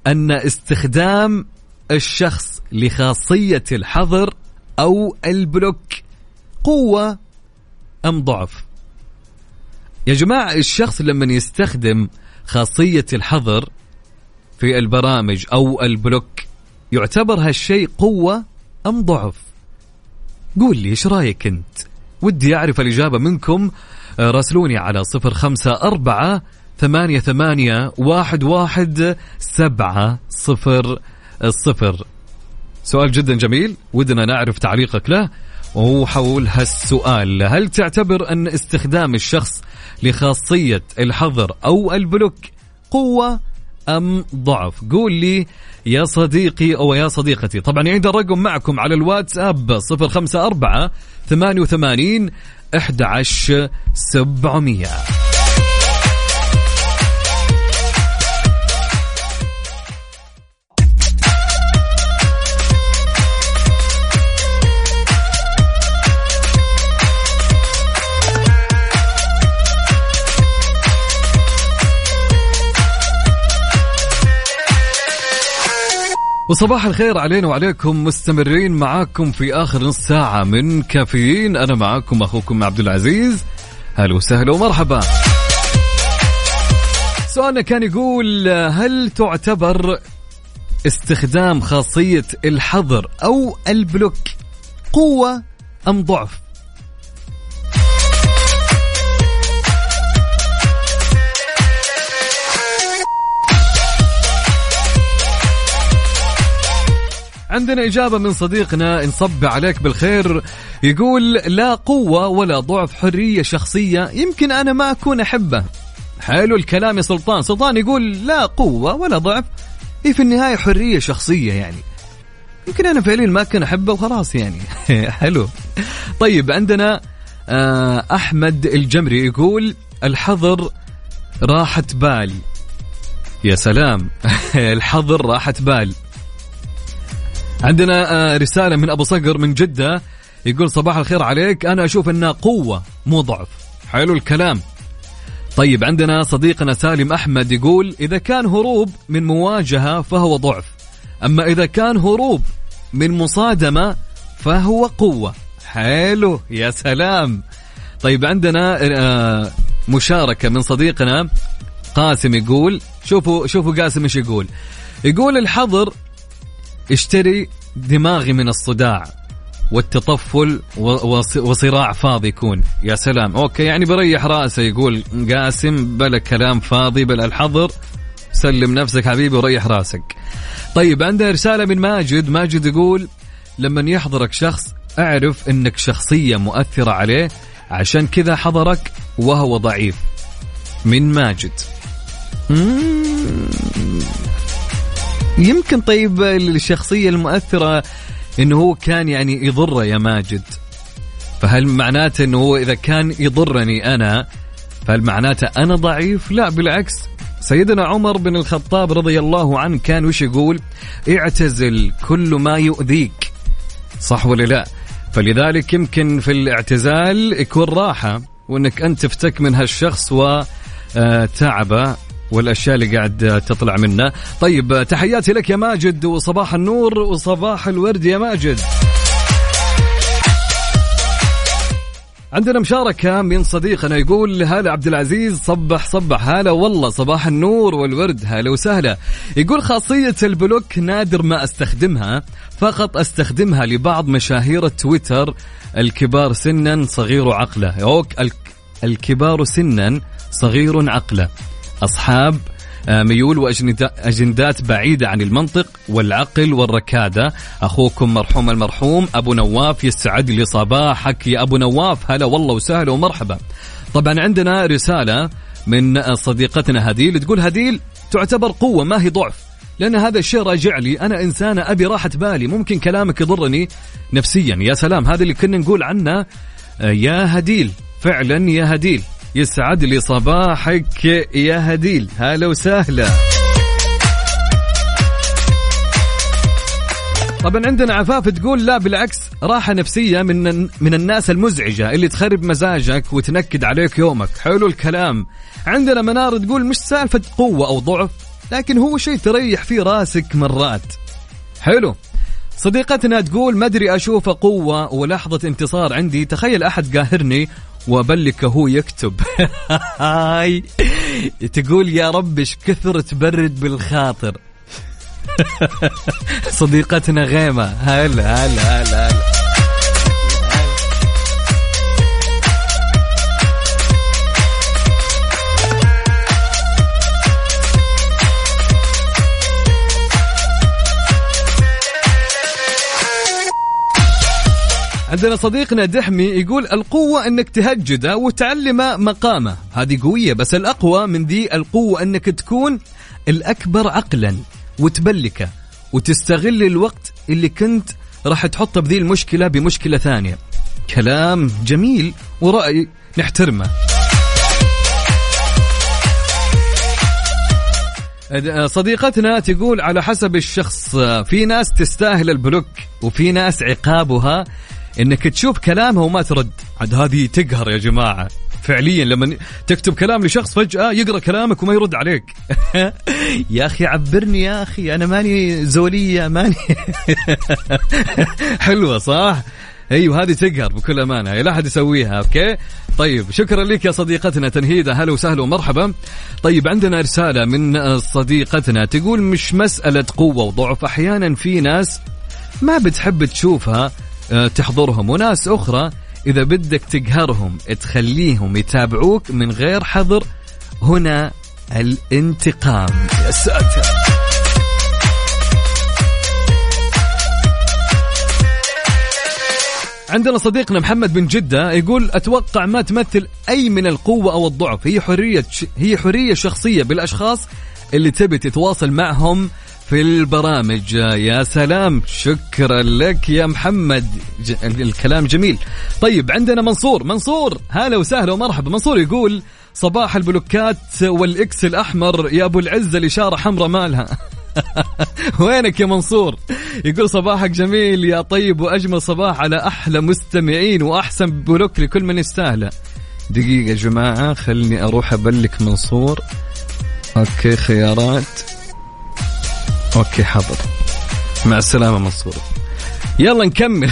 S1: أن استخدام الشخص لخاصية الحظر أو البلوك قوة أم ضعف؟ يا جماعة الشخص لما يستخدم خاصية الحظر في البرامج أو البلوك يعتبر هالشيء قوة أم ضعف؟ قول لي إيش رأيك أنت؟ ودي أعرف الإجابة منكم. آه، راسلوني على صفر خمسة أربعة ثمانية ثمانية واحد واحد سبعة صفر صفر. سؤال جدا جميل. ودنا نعرف تعليقك له. وهو حول هالسؤال هل تعتبر أن استخدام الشخص لخاصية الحظر أو البلوك قوة؟ أم ضعف. قول لي يا صديقي أو يا صديقتي. طبعا يعيد الرقم معكم على الواتساب 054 88 11 وصباح الخير علينا وعليكم مستمرين معاكم في آخر نص ساعة من كافيين. أنا معاكم أخوكم عبد العزيز. هلا وسهلا ومرحبا. سؤالنا كان يقول هل تعتبر استخدام خاصية الحظر أو البلوك قوة أم ضعف؟ عندنا إجابة من صديقنا نصب عليك بالخير يقول لا قوة ولا ضعف حرية شخصية يمكن أنا ما أكون أحبه. حلو الكلام يا سلطان. سلطان يقول لا قوة ولا ضعف هي في النهاية حرية شخصية يعني. يمكن أنا فعليا ما كان أحبه وخلاص يعني. حلو. طيب عندنا آه، أحمد الجمري يقول الحظر راحة بال يا سلام. الحظر راحة بال عندنا آه، رسالة من أبو صقر من جدة يقول صباح الخير عليك. أنا أشوف أنها قوة مو ضعف. حلو الكلام. طيب عندنا صديقنا سالم أحمد يقول إذا كان هروب من مواجهة فهو ضعف أما إذا كان هروب من مصادمة فهو قوة. حلو يا سلام. طيب عندنا آه، مشاركة من صديقنا قاسم يقول شوفوا شوفوا قاسم إيش يقول. يقول الحظر اشتري دماغي من الصداع والتطفل وصراع فاضي يكون. يا سلام. أوكي يعني بريح رأسه يقول قاسم بلا كلام فاضي بلا الحظر. سلم نفسك حبيبي وريح رأسك. طيب عندنا رسالة من ماجد. ماجد يقول لما يحضرك شخص أعرف إنك شخصية مؤثرة عليه عشان كذا حضرك وهو ضعيف. من ماجد. يمكن طيب الشخصية المؤثرة إنه هو كان يعني يضره يا ماجد فهل معناته إنه هو إذا كان يضرني أنا فهل معناته أنا ضعيف؟ لا بالعكس سيدنا عمر بن الخطاب رضي الله عنه كان وش يقول؟ اعتزل كل ما يؤذيك صح ولا لا؟ فلذلك يمكن في الاعتزال يكون راحة وإنك أنت تفتك من هالشخص وتعبه والأشياء اللي قاعد تطلع منه طيب تحياتي لك يا ماجد وصباح النور وصباح الورد يا ماجد. عندنا مشاركة من صديقنا يقول هلا عبد العزيز صبح صبح هلا والله صباح النور والورد هلا وسهلا. يقول خاصية البلوك نادر ما أستخدمها فقط أستخدمها لبعض مشاهير التويتر الكبار سنا صغير عقله. أوك الك الكبار سنا صغير عقله. أصحاب آه، ميول وأجندات بعيدة عن المنطق والعقل والركادة. أخوكم مرحوم المرحوم أبو نواف يستعد لي صباحك يا أبو نواف هلا والله وسهلا ومرحبا. طبعا عندنا رسالة من صديقتنا هديل. تقول هديل تعتبر قوة ما هي ضعف؟ لأن هذا الشيء راجع لي. أنا إنسانة أبي راحة بالي. ممكن كلامك يضرني نفسيا. يا سلام هذا اللي كنا نقول عنه آه، يا هديل. فعلا يا هديل. يسعد لي صباحك يا هديل. هلا وسهلا. طبعا عندنا عفاف تقول لا بالعكس راحة نفسية من من الناس المزعجة اللي تخرب مزاجك وتنكد عليك يومك. حلو الكلام. عندنا منار تقول مش سالفة قوة أو ضعف لكن هو شيء تريح فيه راسك مرات. حلو. صديقتنا تقول ما أدري اشوفه قوة ولحظة انتصار عندي. تخيل أحد قاهرني وابلك هو يكتب. هاي. تقول يا رب إيش كثر تبرد بالخاطر. صديقتنا غيمة. هلا هلا هلا هلا. عندنا صديقنا دحمي يقول القوة أنك تهجده وتعلم مقامه. هذه قوية بس الأقوى من ذي القوة أنك تكون الأكبر عقلا وتبلكه وتستغل الوقت اللي كنت راح تحطه بذي المشكلة بمشكلة ثانية. كلام جميل ورأي نحترمه. صديقتنا تقول على حسب الشخص في ناس تستاهل ال block وفي ناس عقابها إنك تشوف كلامها وما ترد. عاد هذه تقهر يا جماعة. فعليا لما تكتب كلام لشخص فجأة يقرأ كلامك وما يرد عليك. يا أخي عبرني يا أخي أنا ماني زولية ماني. حلوة صح؟ أيوه هذه تقهر بكل أمانة. لا أحد يسويها okay؟ طيب شكرا لك يا صديقتنا تنهيده هلا وسهلا ومرحبا. طيب عندنا رسالة من صديقتنا تقول مش مسألة قوة وضعف. أحيانا في ناس ما بتحب تشوفها تحضرهم. وناس أخرى إذا بدك تقهرهم تخليهم يتابعوك من غير حظر هنا الانتقام. يا ساتر. عندنا صديقنا محمد بن جدة يقول أتوقع ما تمثل أي من القوة أو الضعف. هي حرية هي حرية شخصية بالأشخاص اللي تبي تتواصل معهم في البرامج. يا سلام. شكرا لك يا محمد. ج... الكلام جميل. طيب عندنا منصور. منصور هلا وسهلا ومرحبا. منصور يقول صباح البلوكات وال X الأحمر. يا أبو العزة الاشاره حمراء مالها. وينك يا منصور؟ يقول صباحك جميل يا طيب وأجمل صباح على أحلى مستمعين وأحسن block لكل من يستاهله دقيقة يا جماعة خلني أروح أ block منصور. okay خيارات. okay حاضر. مع السلامة منصور. يلا نكمل.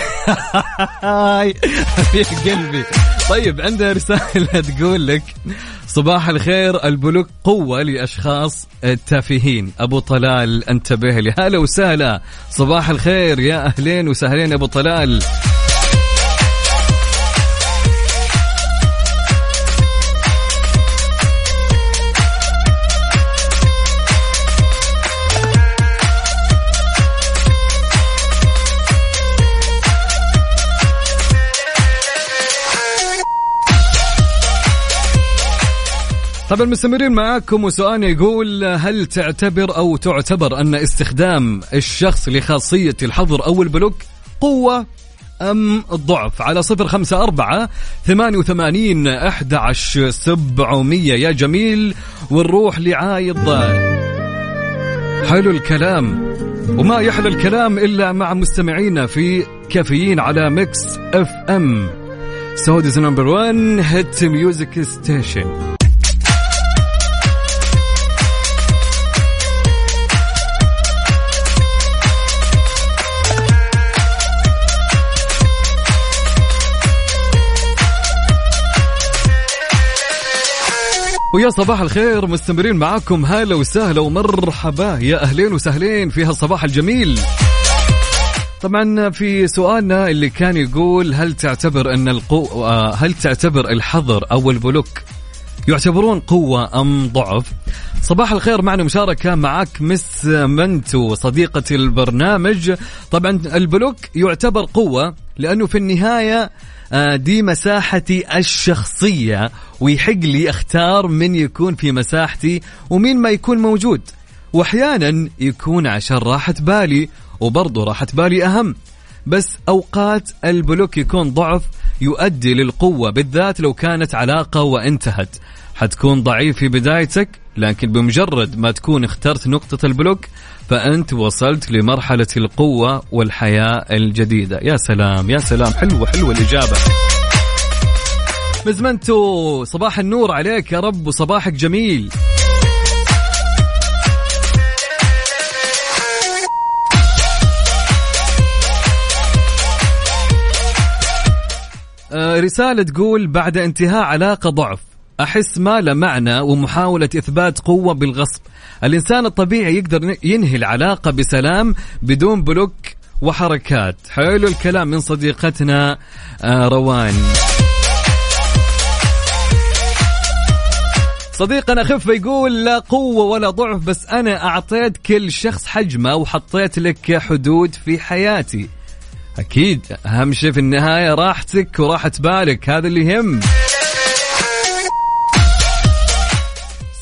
S1: في قلبي. طيب عندنا رسالة تقول لك صباح الخير ال block قوة لأشخاص تافهين أبو طلال انتبه لي. هلا وسهلا. صباح الخير يا أهلين وسهلين أبو طلال. طبعا مستمرين معاكم وسؤالنا يقول هل تعتبر أو تعتبر أن استخدام الشخص لخاصية الحظر أو ال block قوة أم ضعف؟ على صفر خمسة أربعة ثمانية وثمانين أحد سبعمية. يا جميل ونروح لعايض حلو الكلام. وما يحلى الكلام إلا مع مستمعينا في كافيين على Mix FM. Saudi's number 1 hit music station ويا صباح الخير مستمرين معاكم هلا وسهلا ومرحبا. يا أهلين وسهلين في هالصباح الجميل. طبعا في سؤالنا اللي كان يقول هل تعتبر أن القو هل تعتبر الحظر أو البلوك يعتبرون قوة أم ضعف؟ صباح الخير معنا مشاركة معك مس منتو صديقة البرنامج. طبعا البلوك يعتبر قوة لأنه في النهاية آه، دي مساحتي الشخصية. ويحق لي أختار من يكون في مساحتي ومين ما يكون موجود. وأحيانا يكون عشان راحة بالي وبرضه راحة بالي أهم. بس أوقات البلوك يكون ضعف يؤدي للقوة بالذات لو كانت علاقة وانتهت. حتكون ضعيف في بدايتك لكن بمجرد ما تكون اخترت نقطة البلوك فأنت وصلت لمرحلة القوة والحياة الجديدة. يا سلام يا سلام. حلوة حلوة الإجابة. مزمنتو صباح النور عليك يا رب وصباحك جميل. آه، رسالة تقول بعد انتهاء علاقة ضعف أحس ما له معنى ومحاولة إثبات قوة بالغصب. الإنسان الطبيعي يقدر ينهي العلاقة بسلام بدون بلوك وحركات. حلو الكلام من صديقتنا آه، روان. صديقنا خف يقول لا قوة ولا ضعف بس أنا أعطيت كل شخص حجمه وحطيت لك حدود في حياتي. أكيد أهم شيء في النهاية راحتك وراحة بالك هذا اللي يهم.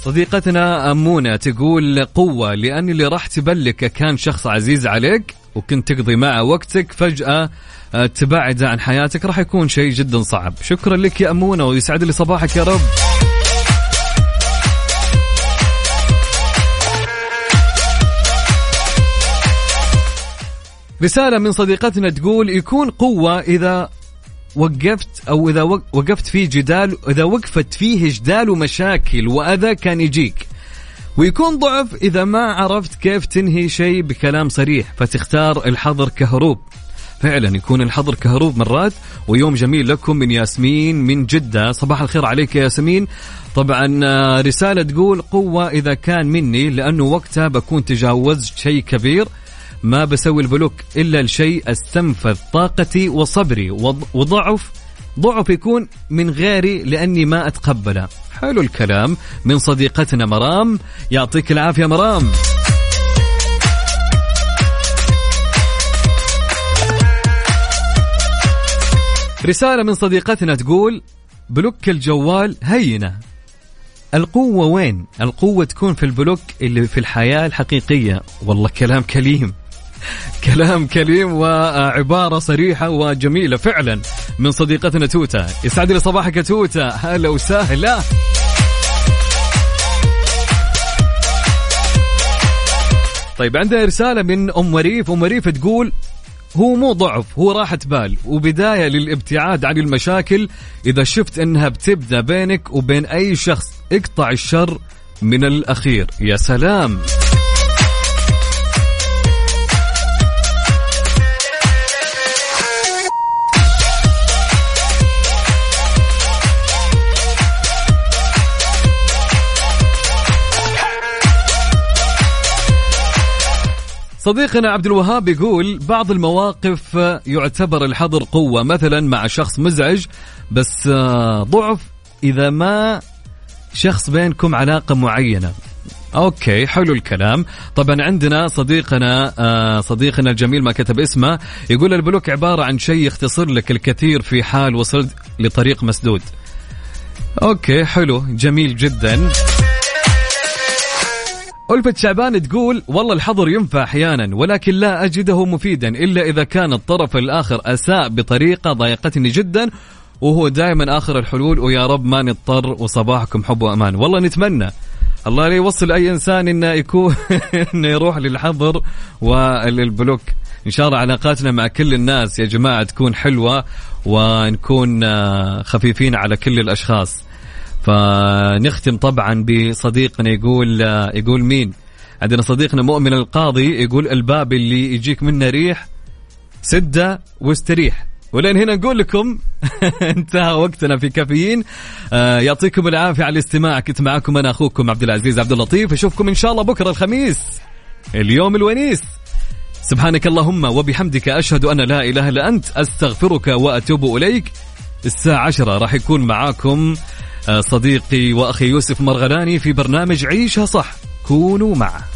S1: صديقتنا أمونة تقول قوة لأن اللي راح تبلك كان شخص عزيز عليك وكنت تقضي معه وقتك فجأة آه، تبعد عن حياتك راح يكون شيء جدا صعب. شكرا لك يا أمونة ويسعد لي صباحك يا رب. رسالة من صديقتنا تقول يكون قوة إذا وقفت أو إذا وقفت فيه جدال إذا وقفت فيه جدال ومشاكل وأذى كان يجيك. ويكون ضعف إذا ما عرفت كيف تنهي شيء بكلام صريح فتختار الحظر كهروب. فعلا يكون الحظر كهروب مرات ويوم جميل لكم من ياسمين من جدة. صباح الخير عليك يا ياسمين. طبعا آه، رسالة تقول قوة إذا كان مني لأنه وقتها بكون تجاوزت شيء كبير. ما بسوي ال block إلا لشيء أستنفذ طاقتي وصبري وضعف. ضعف يكون من غيري لأني ما أتقبله. حلو الكلام. من صديقتنا مرام. يعطيك العافية مرام. رسالة من صديقتنا تقول block الجوال هينة. القوة وين؟ القوة تكون في ال block اللي في الحياة الحقيقية. والله كلام كليم. كلام كليم وعبارة صريحة وجميلة فعلا من صديقتنا توتا. يسعد لي صباحك يا توتا. هلا وسهلا. طيب عندنا رسالة من أم وريف. أم وريف تقول هو مو ضعف هو راحة بال وبداية للابتعاد عن المشاكل إذا شفت أنها بتبدأ بينك وبين أي شخص. اقطع الشر من الأخير. يا سلام. صديقنا عبد الوهاب يقول بعض المواقف يعتبر الحظر قوة مثلا مع شخص مزعج بس آه، ضعف إذا ما شخص بينكم علاقة معينة. okay حلو الكلام. طبعا عندنا صديقنا آه صديقنا الجميل ما كتب اسمه يقول ال block عبارة عن شيء يختصر لك الكثير في حال وصلت لطريق مسدود. okay حلو جميل جدا. ألفة شعبان تقول والله الحظر ينفع أحيانا ولكن لا أجده مفيدا إلا إذا كان الطرف الآخر أساء بطريقة ضايقتني جدا وهو دائما آخر الحلول ويا رب ما نضطر وصباحكم حب وأمان. والله نتمنى. الله لا يوصل أي إنسان إنه يكون إنه يروح للحظر والبلوك. إن شاء الله علاقاتنا مع كل الناس يا جماعة تكون حلوة ونكون خفيفين على كل الأشخاص. فنختم طبعا بصديقنا يقول يقول مين؟ عندنا صديقنا مؤمن القاضي يقول الباب اللي يجيك منه ريح سدة واستريح. ولين هنا نقول لكم انتهى وقتنا في كافيين. آه يعطيكم العافية على الاستماع. كنت معكم أنا أخوكم عبد العزيز عبد اللطيف. أشوفكم إن شاء الله بكرة الخميس اليوم الونيس. سبحانك اللهم وبحمدك أشهد أن لا إله إلا أنت أستغفرك وأتوب إليك. الساعة 10 راح يكون معاكم صديقي وأخي يوسف مرغلاني في برنامج عيشها صح. كونوا معه